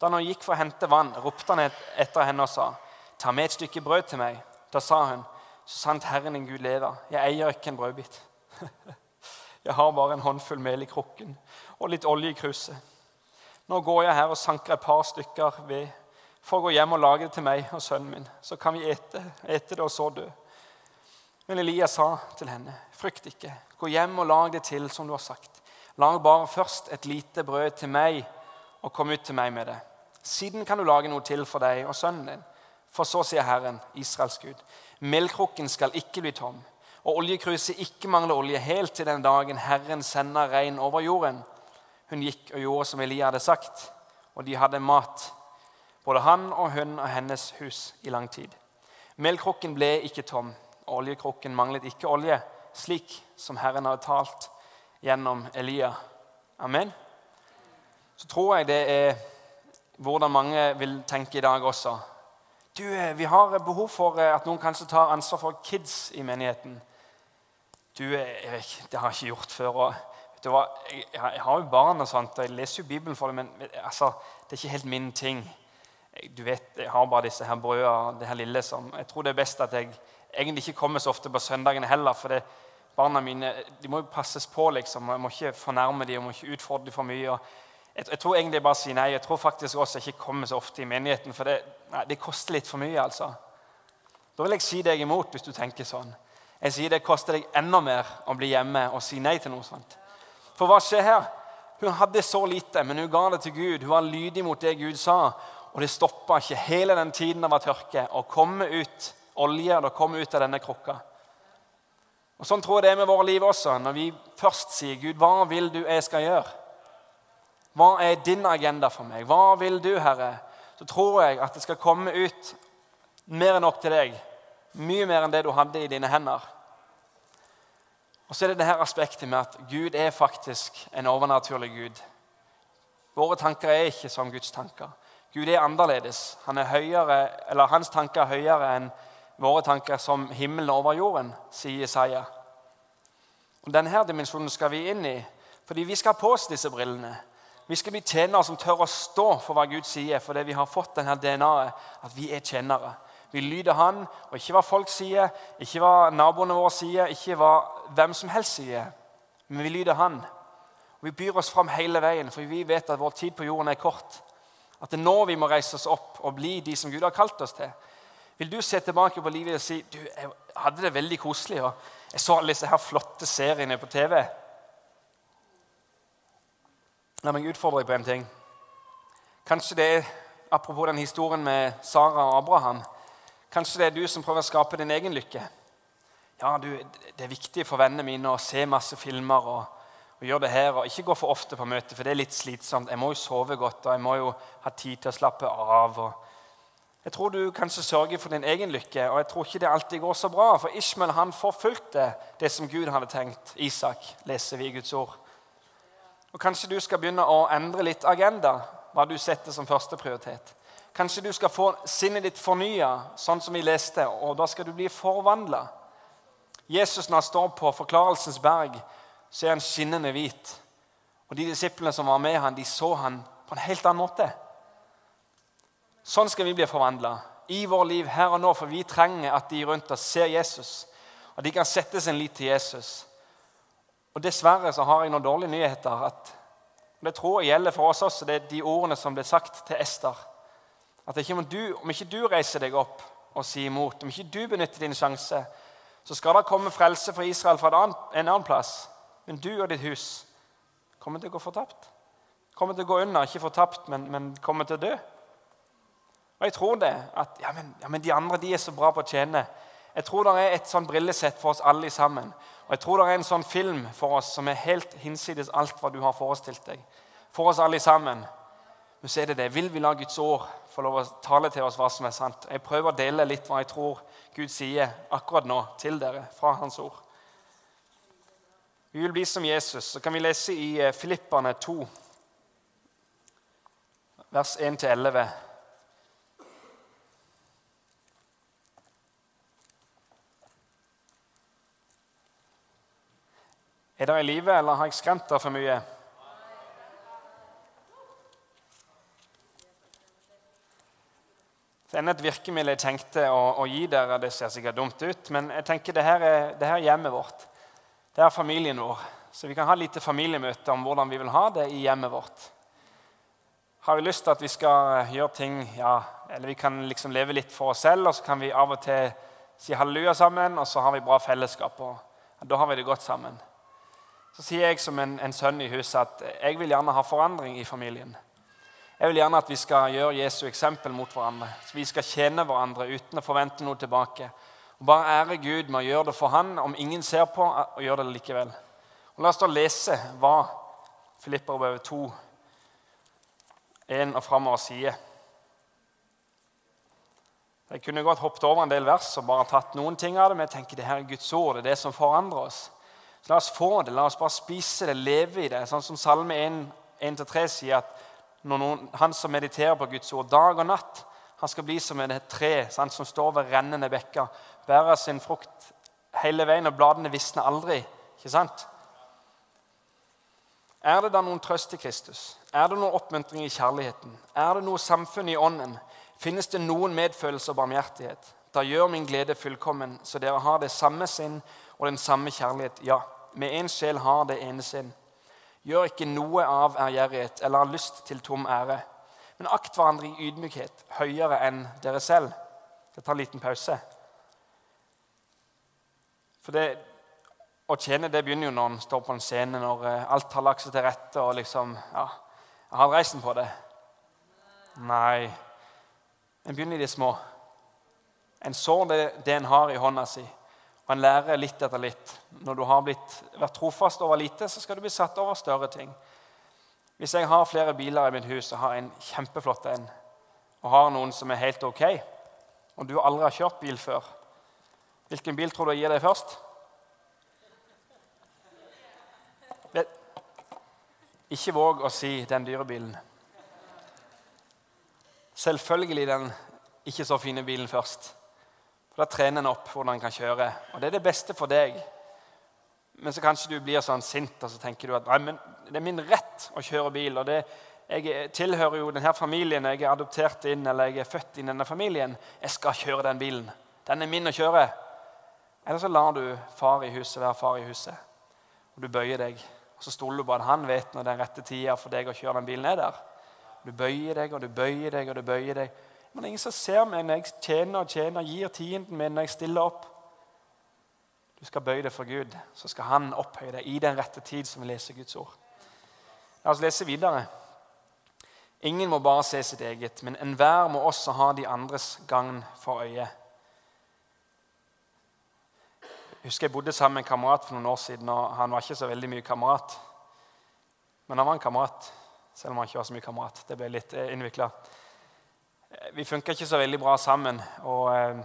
A: Da han gikk for å hente vann, ropte han etter henne og sa, 'Ta med et stykke brød til meg.' Da sa hun, 'Så sant Herren din Gud lever, jeg eier ikke en brødbit.' Jeg har bare en håndfull mel i krukken og litt olje i kruset. Nå går jeg her og sanker et par stykker ved for å gå hjem og lage det til meg og sønnen min. Så kan vi ete, ete det og så dø. Men Elia sa til henne, frykt ikke. Gå hjem og lag det til som du har sagt. Lag bare først et lite brød til meg, og kom ut til meg med det. Siden kan du lage noe til for deg og sønnen din. For så sier Herren, Israels Gud, melkrukken skal ikke bli tom og oljekruset ikke mangler olje helt til den dagen Herren sender regn over jorden. Hun gikk og gjorde som Elia hadde sagt, og de hadde mat, både han og hun og hennes hus, i lang tid. Melkrukken ble ikke tom, og oljekrukken manglet ikke olje, slik som Herren hadde talt gjennom Elia. Amen. Så tror jeg det er hvordan mange vil tenke i dag også. Du, eh, Vi har behov for eh, at noen kanskje tar ansvar for kids i menigheten. Du, Erik, det har jeg ikke gjort før. og hva, jeg, jeg har jo barn, og sånt, og jeg leser jo Bibelen for dem, men altså, det er ikke helt min ting. du vet, jeg har bare disse her brødene, det her lille som Jeg tror det er best at jeg egentlig ikke kommer så ofte på søndagene heller. For det, barna mine de må jo passes på. liksom, Jeg må ikke fornærme dem, jeg må ikke utfordre dem for mye. og jeg, jeg, tror egentlig bare å si nei. Jeg tror faktisk også jeg ikke kommer så ofte i menigheten, for det, nei, det koster litt for mye. altså. Da vil jeg si deg imot hvis du tenker sånn. Jeg sier det koster deg enda mer å bli hjemme og si nei til noe sånt. For hva skjer her? Hun hadde så lite, men hun ga det til Gud. Hun var lydig mot det Gud sa. Og det stoppa ikke hele den tiden det var tørke, å komme ut olje og komme ut av denne krukka. Og Sånn tror jeg det er med våre liv også. Når vi først sier 'Gud, hva vil du jeg skal gjøre?' Hva er din agenda for meg? Hva vil du, Herre? Så tror jeg at det skal komme ut mer enn nok til deg. Mye mer enn det du hadde i dine hender. Og så er det det her aspektet med at Gud er faktisk en overnaturlig Gud. Våre tanker er ikke som Guds tanker. Gud er annerledes. Han er høyere, Hans tanker er høyere enn våre tanker som himmelen over jorden, sier Jesaja. Og Denne dimensjonen skal vi inn i, fordi vi skal ha på oss disse brillene. Vi skal bli tjenere som tør å stå for hva Gud sier, fordi vi har fått denne DNA-et at vi er tjenere. Vi lyder Han, og ikke hva folk sier, ikke hva naboene våre sier, ikke hva hvem som helst sier. Men vi lyder Han. Og Vi byr oss fram hele veien, for vi vet at vår tid på jorden er kort. At det er nå vi må reise oss opp og bli de som Gud har kalt oss til. Vil du se tilbake på livet og si du, jeg hadde det veldig koselig og jeg så alle disse her flotte seriene på TV? La meg utfordre deg på en ting. Kanskje det er, Apropos den historien med Sara og Abraham. Kanskje det er du som prøver å skape din egen lykke. Ja, du, Det er viktig for vennene mine å se masse filmer og, og gjøre det her. og Ikke gå for ofte på møte, for det er litt slitsomt. Jeg må jo sove godt og jeg må jo ha tid til å slappe av. jeg tror du kanskje sørger for din egen lykke, og jeg tror ikke det alltid går så bra. For Ishmael han forfulgte det som Gud hadde tenkt. Isak leser vi i Guds ord. Og Kanskje du skal begynne å endre litt agenda, hva du setter som første prioritet. Kanskje du skal få sinnet ditt fornya, sånn som vi leste, og da skal du bli forvandla. Jesus, når han står på Forklarelsens berg, så er han skinnende hvit. Og de disiplene som var med han, de så han på en helt annen måte. Sånn skal vi bli forvandla i vår liv her og nå, for vi trenger at de rundt oss ser Jesus. Og de kan sette sin lit til Jesus. Og Dessverre så har jeg noen dårlige nyheter. at Det tror jeg gjelder for oss også. Det er de ordene som ble sagt til Ester. At ikke om, du, om ikke du reiser deg opp og sier imot, om ikke du benytter din sjanse, så skal det komme frelse for Israel fra en annen plass. Men du og ditt hus kommer til å gå fortapt. Kommer til å gå under, ikke fortapt, men, men kommer til å dø. Og jeg tror det. At ja men, ja, men, de andre de er så bra på å tjene. Jeg tror det er et sånn brillesett for oss alle sammen. Og jeg tror det er en sånn film for oss som er helt hinsides alt hva du har forestilt deg. For oss alle sammen. Men så er det det. Vil vi la Guds ord få lov å tale til oss hva som er sant? Jeg prøver å dele litt hva jeg tror Gud sier akkurat nå til dere fra Hans ord. Vi vil bli som Jesus. Så kan vi lese i eh, Filippane 2, vers 1-11. Er dere i live, eller har jeg skremt dere for mye? Det er et virkemiddel jeg tenkte å, å, gi dere. Det ser sikkert dumt ut, men jeg tenker det her er, det her er hjemmet vårt. Det er familien vår. Så vi kan ha et lite familiemøte om hvordan vi vil ha det i hjemmet vårt. Har vi lyst til at vi skal gjøre ting ja, Eller vi kan liksom leve litt for oss selv, og så kan vi av og til si halleluja sammen, og så har vi bra fellesskap. og Da har vi det godt sammen. Så sier jeg som en, en sønn i huset at jeg vil gjerne ha forandring i familien. Jeg vil gjerne at vi skal gjøre Jesu eksempel mot hverandre. Så vi skal tjene hverandre uten å forvente noe tilbake. Og Bare ære Gud med å gjøre det for Han om ingen ser på, og gjør det likevel. Og La oss da lese hva Filipperbrevet 2, 1 og framover sier. Jeg kunne godt hoppet over en del vers og bare tatt noen ting av det, men jeg tenker det her er Guds ord. Det er det som forandrer oss. Så La oss få det, la oss bare spise det, leve i det. Sånn som Salme 1-3 sier at noen, han som mediterer på Guds ord dag og natt, han skal bli som et tre sant, som står ved rennende bekker, bærer sin frukt hele veien, og bladene visner aldri. Ikke sant? Er det da noen trøst i Kristus? Er det noen oppmuntring i kjærligheten? Er det noe samfunn i ånden? Finnes det noen medfølelse og barmhjertighet? Da gjør min glede fullkommen, så dere har det samme sinn og den samme kjærlighet. Ja, med én sjel har det ene sinn. Gjør ikke noe av ærgjerrighet eller har lyst til tom ære, men akt hverandre i ydmykhet høyere enn dere selv. Jeg tar en liten pause. For det, Å tjene det begynner jo når en står på en scene, når eh, alt har lagt seg til rette. og liksom, ja, Jeg har reisen på det. Nei. En begynner i det små. En sår det, det en har i hånda si, en lærer litt etter litt. Når du har blitt, vært trofast over lite, så skal du bli satt over større ting. Hvis jeg har flere biler i mitt hus og har en kjempeflott en, og har noen som er helt ok, og du aldri har kjørt bil før, hvilken bil tror du jeg gir deg først? Ikke våg å si den dyre bilen. Selvfølgelig den ikke så fine bilen først. For Da trener en opp hvordan en kan kjøre. Og det er det beste for deg. Men så kanskje du blir sånn sint og så tenker du at Nei, men det er min rett å kjøre bil. og det, Jeg tilhører jo denne familien, jeg er adoptert inn, eller jeg er født inn i denne familien. Jeg skal kjøre den bilen. Den er min å kjøre. Eller så lar du far i huset være far i huset. Og du bøyer deg. Og så stoler du på at han vet når den rette tida for deg å kjøre den bilen er der. Du bøyer deg og du bøyer deg og du bøyer deg. Men det er ingen som ser meg når jeg tjener og tjener, gir tienden min når jeg stiller opp. Du skal bøye deg for Gud, så skal Han opphøye deg i den rette tid, som vi leser Guds ord. La oss lese videre. Ingen må bare se sitt eget, men enhver må også ha de andres gagn for øye. Jeg husker jeg bodde sammen med en kamerat for noen år siden. og Han var ikke så veldig mye kamerat. Men han var en kamerat, selv om han ikke var så mye kamerat. Det ble litt eh, innvikla. Vi funker ikke så veldig bra sammen. Og, eh,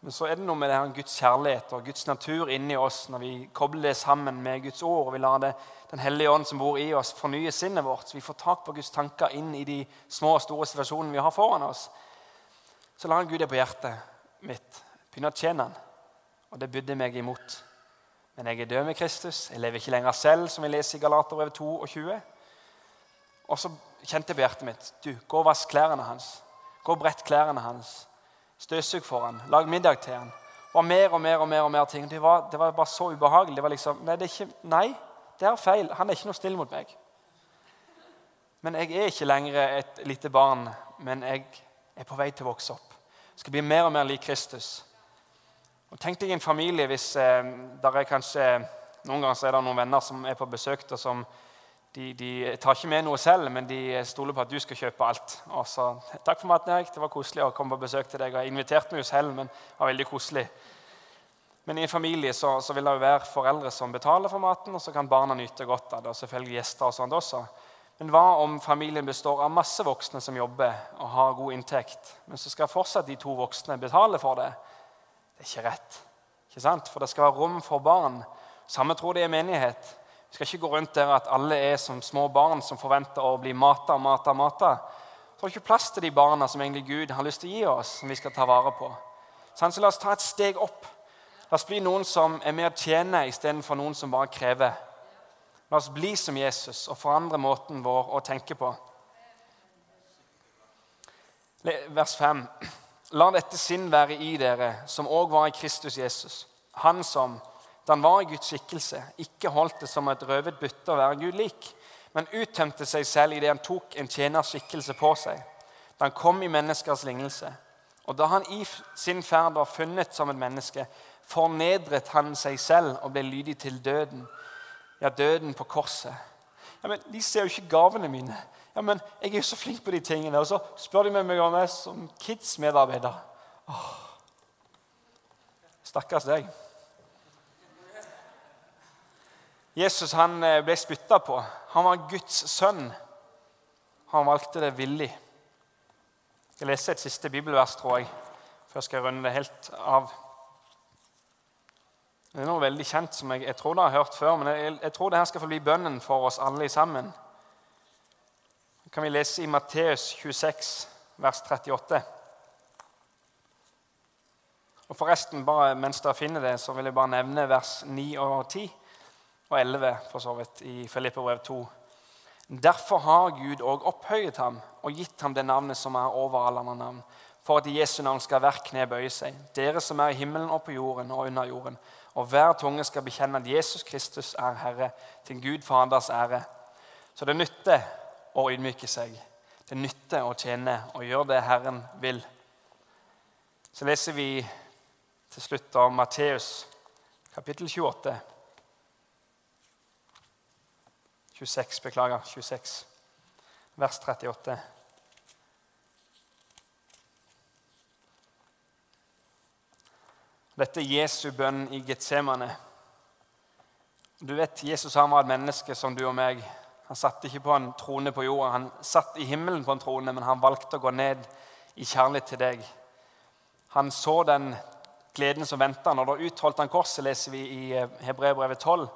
A: men så er det noe med det her Guds kjærlighet og Guds natur inni oss når vi kobler det sammen med Guds ord. og vi lar det, Den hellige ånd som bor i oss, fornye sinnet vårt. Så vi får tak på Guds tanker inn i de små og store situasjonene vi har foran oss. Så lar Gud det på hjertet mitt. Begynne å tjene Han. Og det bydde meg imot. Men jeg er død med Kristus. Jeg lever ikke lenger selv, som vi leser i Galaterbrevet 22. og 20. Og så kjente jeg på hjertet mitt du, gå og vask klærne hans. Gå og brett klærne hans. Støvsug for han, Lag middag til han. Det var mer og mer og mer og mer ting. Det var, det var bare så ubehagelig. Det var liksom, nei, det er ikke, nei, det er feil. Han er ikke noe snill mot meg. Men jeg er ikke lenger et lite barn, men jeg er på vei til å vokse opp. Jeg skal bli mer og mer lik Kristus. Og Tenk deg en familie hvis eh, der er kanskje, Noen ganger så er det noen venner som er på besøk og som de, de, tar ikke med noe selv, men de stoler på at du skal kjøpe alt. Og så, 'Takk for maten, Erik. Det var koselig å komme på besøk til deg.' Jeg har invitert meg jo selv, men det var veldig koselig. Men i en familie så, så vil det jo være foreldre som betaler for maten, og så kan barna nyte godt av det. og selvfølgelig gjester og sånt også. Men hva om familien består av masse voksne som jobber og har god inntekt, men så skal fortsatt de to voksne betale for det? Det er ikke rett. Ikke sant? For det skal være rom for barn. Samme tror de er menighet. Vi skal ikke gå rundt der at alle er som små barn som forventer å bli mata, mata, mata. Så har ikke plass til de barna som egentlig Gud har lyst til å gi oss, som vi skal ta vare på. Så la oss ta et steg opp. La oss bli noen som er med å tjene istedenfor noen som bare krever. La oss bli som Jesus og forandre måten vår å tenke på. Vers 5. La dette sinn være i dere, som òg var i Kristus Jesus. Han som da han var i Guds skikkelse, ikke holdt det som et røvet bytte å være Gud lik, men uttømte seg selv idet han tok en tjeners skikkelse på seg, da han kom i menneskers lignelse. Og da han i sin ferd var funnet som et menneske, fornedret han seg selv og ble lydig til døden. Ja, døden på korset. Ja, men De ser jo ikke gavene mine. Ja, men Jeg er jo så flink på de tingene. Og så spør de meg om jeg er som Kids-medarbeider. Stakkars deg. Jesus han eh, ble spytta på. Han var Guds sønn. Han valgte det villig. Jeg leser et siste bibelvers, tror jeg, før jeg skal runde det helt av. Det er noe veldig kjent som jeg, jeg tror dere har hørt før, men jeg, jeg tror det her skal få bli bønnen for oss alle sammen. Det kan vi lese i Matteus 26, vers 38. Og forresten, bare Mens dere finner det, så vil jeg bare nevne vers 9 og 10 og 11 for så vidt, i Filippebrev 2. Derfor har Gud òg opphøyet ham og gitt ham det navnet som er over alle andre navn, for at i Jesu navn skal hver kne bøye seg, dere som er i himmelen og på jorden og under jorden, og hver tunge skal bekjenne at Jesus Kristus er Herre, til Gud Faders ære. Så det nytter å ydmyke seg. Det nytter å tjene og gjøre det Herren vil. Så leser vi til slutt av Matteus kapittel 28. 26, beklager. 26, vers 38. Dette er Jesu bønn i Getsemane. Du vet, Jesus han var et menneske som du og meg. Han satt ikke på en trone på jorda. Han satt i himmelen på en trone, men han valgte å gå ned i kjærlighet til deg. Han så den gleden som venta når da utholdt han korset, leser vi i Hebreerbrevet 12.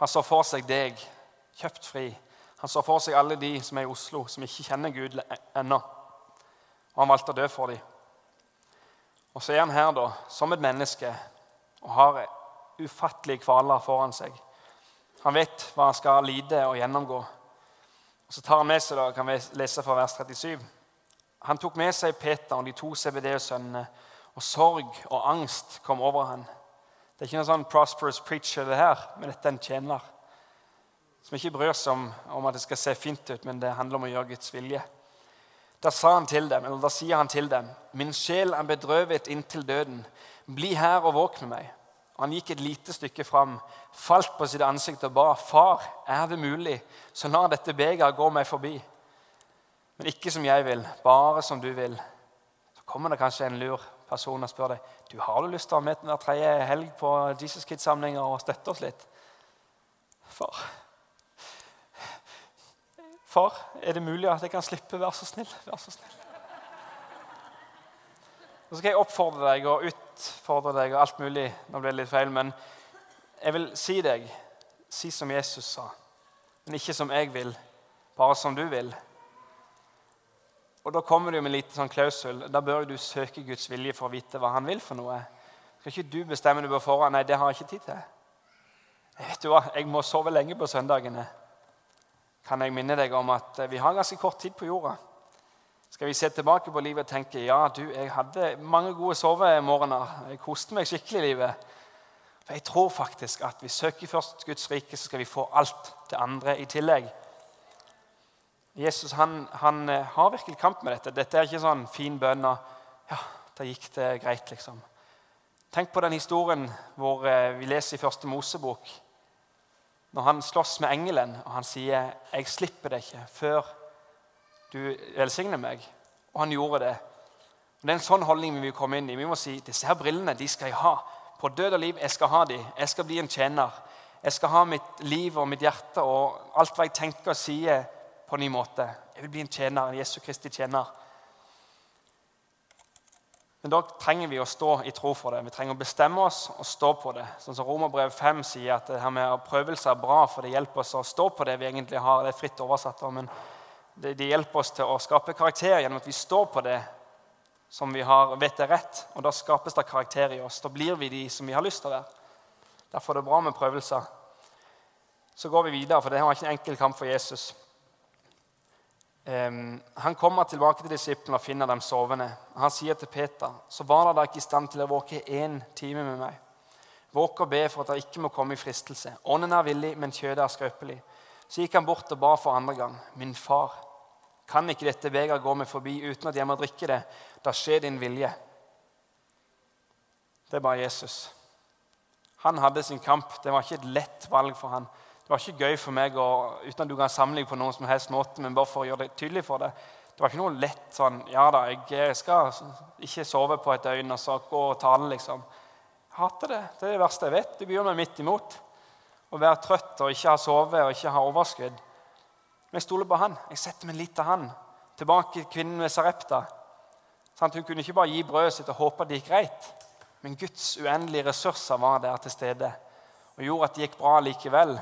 A: Han så for seg deg, kjøpt fri. Han så for seg alle de som er i Oslo, som ikke kjenner Gud ennå. Og han valgte å dø for dem. Og så er han her da, som et menneske og har ufattelige kvaler foran seg. Han vet hva han skal lide og gjennomgå. Og Så tar han med seg, da, kan vi lese fra vers 37. Han tok med seg Peter og de to CBD-sønnene, og sorg og angst kom over han. Det er ikke noen sånn prosperous preacher, det her, men dette er en tjener som ikke bryr seg om, om at det skal se fint ut, men det handler om å gjøre Guds vilje. Da, han dem, da sier han til dem, 'Min sjel er bedrøvet inntil døden. Bli her og våk med meg.' Han gikk et lite stykke fram, falt på sitt ansikt og ba, 'Far, er det mulig, så la dette begeret gå meg forbi.' Men ikke som jeg vil, bare som du vil. Så kommer det kanskje en lur person og spør deg, 'Du, har du lyst til å være med hver tredje helg på Jesus Kids-samlinger og støtte oss litt?' Far, Far, er det mulig at jeg kan slippe? Vær så snill. Vær så snill. Så skal jeg oppfordre deg og utfordre deg og alt mulig. Nå ble det litt feil, men jeg vil si deg Si som Jesus sa, men ikke som jeg vil, bare som du vil. Og Da kommer det jo med en liten sånn klausul. Da bør du søke Guds vilje for å vite hva han vil for noe. Skal ikke du bestemme du på foran? Nei, det har jeg ikke tid til. Vet du hva? Jeg må sove lenge på søndagene kan jeg minne deg om at eh, vi har ganske kort tid på jorda. Skal vi se tilbake på livet og tenke ja, du, jeg hadde mange gode sovemorgener. Jeg koste meg skikkelig i livet. For jeg tror faktisk at vi søker først Guds rike, så skal vi få alt det andre i tillegg. Jesus han, han eh, har virkelig kamp med dette. Dette er ikke sånn fin bønn og ja, da gikk det greit, liksom. Tenk på den historien hvor eh, vi leser i første Mosebok når han slåss med engelen, og han sier 'Jeg slipper deg ikke før du velsigner meg'. Og han gjorde det. Og det er en sånn holdning vi vil komme inn i. Vi må si 'Disse her brillene de skal jeg ha. På død og liv jeg skal ha de. Jeg skal bli en tjener. Jeg skal ha mitt liv og mitt hjerte og alt hva jeg tenker og sier, på en ny måte. Jeg vil bli en tjener, en Jesu Kristi tjener. Men da trenger vi å stå i tro for det. Vi trenger å bestemme oss og stå på det. Sånn som Romerbrev 5 sier at det her med prøvelser er bra, for det hjelper oss å stå på det vi egentlig har. Det er fritt oversatt, men det, det hjelper oss til å skape karakter gjennom at vi står på det som vi har, vet er rett. Og da skapes det karakter i oss. Da blir vi de som vi har lyst til å være. Derfor er det bra med prøvelser. Så går vi videre, for det var ikke en enkel kamp for Jesus. Han kommer tilbake til disiplene og finner dem sovende. Han sier til Peter, så var dere ikke i stand til å våke én time med meg. Våk og be for at dere ikke må komme i fristelse. Ånden er villig, men kjødet er skrøpelig. Så gikk han bort og ba for andre gang. Min far, kan ikke dette begeret gå meg forbi uten at jeg må drikke det? Da skjer din vilje. Det bare Jesus. Han hadde sin kamp. Det var ikke et lett valg for han. Det var ikke gøy for meg å, uten at du kan sammenligne på noen som helst måte, men bare for å gjøre det tydelig for deg. Det var ikke noe lett sånn Ja da, jeg skal ikke sove på et døgn og så gå og tale, liksom. Jeg hater det. Det er det verste jeg vet. Det byr meg midt imot. Å være trøtt og ikke ha sovet og ikke ha overskudd. Men jeg stoler på han. Jeg setter min lit til han. Tilbake til kvinnen ved Sarepta. Sånn, hun kunne ikke bare gi brødet sitt og håpe det gikk greit. Men Guds uendelige ressurser var der til stede og gjorde at det gikk bra likevel.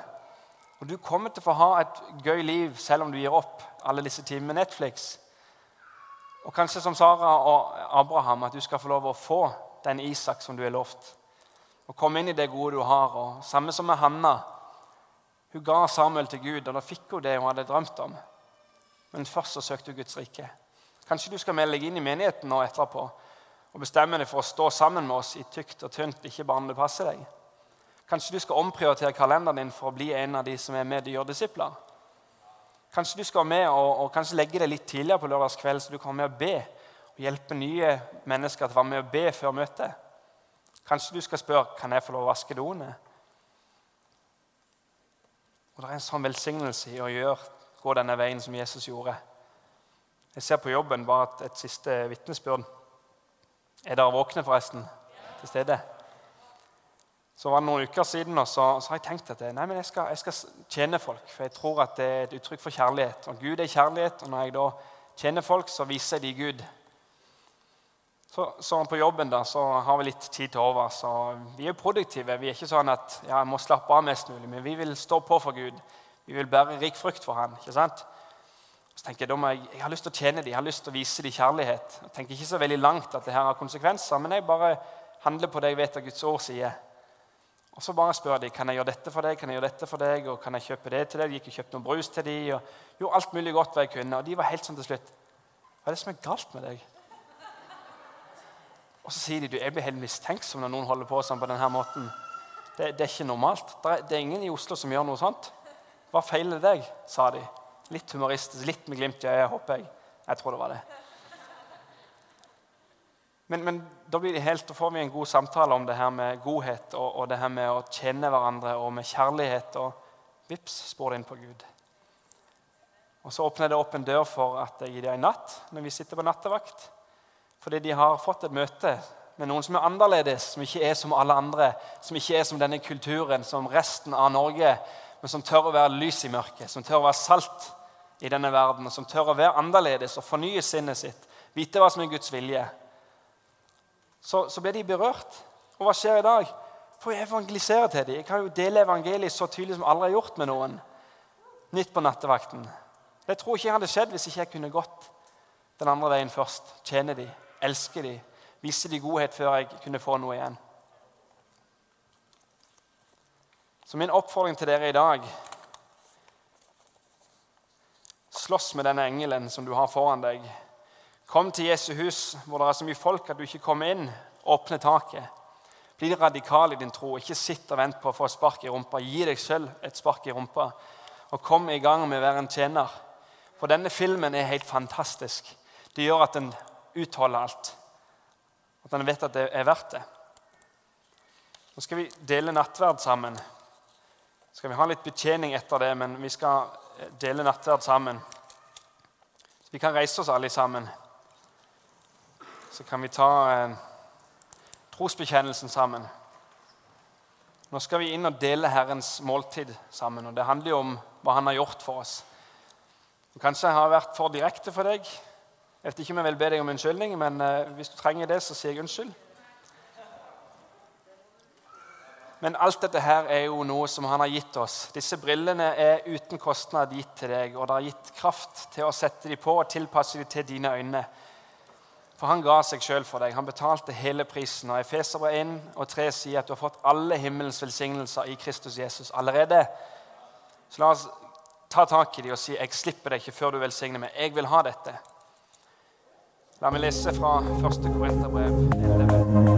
A: Og du kommer til å få ha et gøy liv selv om du gir opp alle disse timene med Netflix. Og kanskje som Sara og Abraham, at du skal få lov å få den Isak som du er lovt. Og komme inn i det gode du har. Og Samme som med Hanna. Hun ga Samuel til Gud, og da fikk hun det hun hadde drømt om. Men først så søkte hun Guds rike. Kanskje du skal melde deg inn i menigheten nå etterpå og bestemme deg for å stå sammen med oss i tykt og tynt, ikke bare når det passer deg. Kanskje du skal omprioritere kalenderen din for å bli en av de som er med og gjør disipler. Kanskje du skal være med og, og kanskje legge deg litt tidligere på lørdagskveld, så du kan være med og be og hjelpe nye mennesker til å være med og be før møtet. Kanskje du skal spørre kan jeg få lov å vaske doene. Og Det er en sånn velsignelse i å gjøre, gå denne veien som Jesus gjorde. Jeg ser på jobben bare et, et siste vitnesbyrd. Er dere våkne, forresten? Til stede? Så var det noen uker siden, og så, så har jeg tenkt at nei, jeg skal, jeg, skal, tjene folk. For jeg tror at det er et uttrykk for kjærlighet. Og Gud er kjærlighet, og når jeg da tjener folk, så viser jeg de Gud. Så, så, på jobben da, så har vi litt tid til over. Så vi er produktive. Vi er ikke sånn at ja, jeg må slappe av mest mulig, men vi vil stå på for Gud. Vi vil bære rik frukt for Han. ikke sant? Så tenker Jeg da må jeg, jeg har lyst til å tjene dem, jeg har lyst til å vise dem kjærlighet. Jeg tenker ikke så veldig langt at det her har konsekvenser, men jeg bare handler på det jeg vet at Guds ord sier. Og så bare spør de kan jeg gjøre dette for deg, kan jeg gjøre dette for deg, og kan jeg kjøpe det til deg. De gikk og kjøpte noen brus til dem, og gjorde alt mulig godt hva jeg kunne. Og de var helt sånn til slutt Hva er det som er galt med deg? Og så sier de du, jeg blir helt mistenksom når noen holder på sånn på denne måten. Det, det er ikke normalt. Det er, ingen i Oslo som gjør noe sånt. Hva feiler deg? sa de. Litt humoristisk, litt med glimt i øyet, håper jeg. Jeg tror det var det. Men, men, da blir det helt, får vi en god samtale om det her med godhet og, og det her med å kjenne hverandre og med kjærlighet. Og vips, spår det inn på Gud. Og Så åpner det opp en dør for at jeg gir dem en natt når vi sitter på nattevakt. Fordi de har fått et møte med noen som er annerledes, som ikke er som alle andre, som ikke er som denne kulturen, som resten av Norge, men som tør å være lys i mørket, som tør å være salt i denne verden, som tør å være annerledes og fornye sinnet sitt, vite hva som er Guds vilje så, så ble de berørt. Og hva skjer i dag? For jeg evangeliserer til dem. Jeg kan jo dele evangeliet så tydelig som aldri har gjort med noen. Nytt på nattevakten. Det tror ikke jeg hadde skjedd hvis ikke jeg kunne gått den andre veien først. Tjene dem, elske dem, vise dem godhet før jeg kunne få noe igjen. Så min oppfordring til dere i dag Slåss med denne engelen som du har foran deg. Kom til Jesu hus, hvor det er så mye folk at du ikke kommer inn. Åpne taket. Bli radikal i din tro. Ikke sitt og vent på å få spark i rumpa. Gi deg selv et spark i rumpa, og kom i gang med å være en tjener. For denne filmen er helt fantastisk. Det gjør at en utholder alt. At en vet at det er verdt det. Nå skal vi dele nattverd sammen. Skal vi ha litt betjening etter det, men vi skal dele nattverd sammen. Vi kan reise oss alle sammen så kan vi ta eh, trosbekjennelsen sammen. Nå skal vi inn og dele Herrens måltid sammen. og Det handler jo om hva Han har gjort for oss. Og kanskje jeg har vært for direkte for deg. Jeg vet ikke om jeg vil be deg om unnskyldning, men eh, hvis du trenger det, så sier jeg unnskyld. Men alt dette her er jo noe som han har gitt oss. Disse brillene er uten kostnad gitt til deg, og det har gitt kraft til å sette dem på og tilpasse dem til dine øyne. For han ga seg sjøl for deg. Han betalte hele prisen. Og Efeser 1 og 3 sier at du har fått alle himmelens velsignelser i Kristus Jesus allerede. Så la oss ta tak i dem og si jeg slipper deg ikke før du velsigner meg. Jeg vil ha dette. La meg lese fra 1. Korinterbrev 11.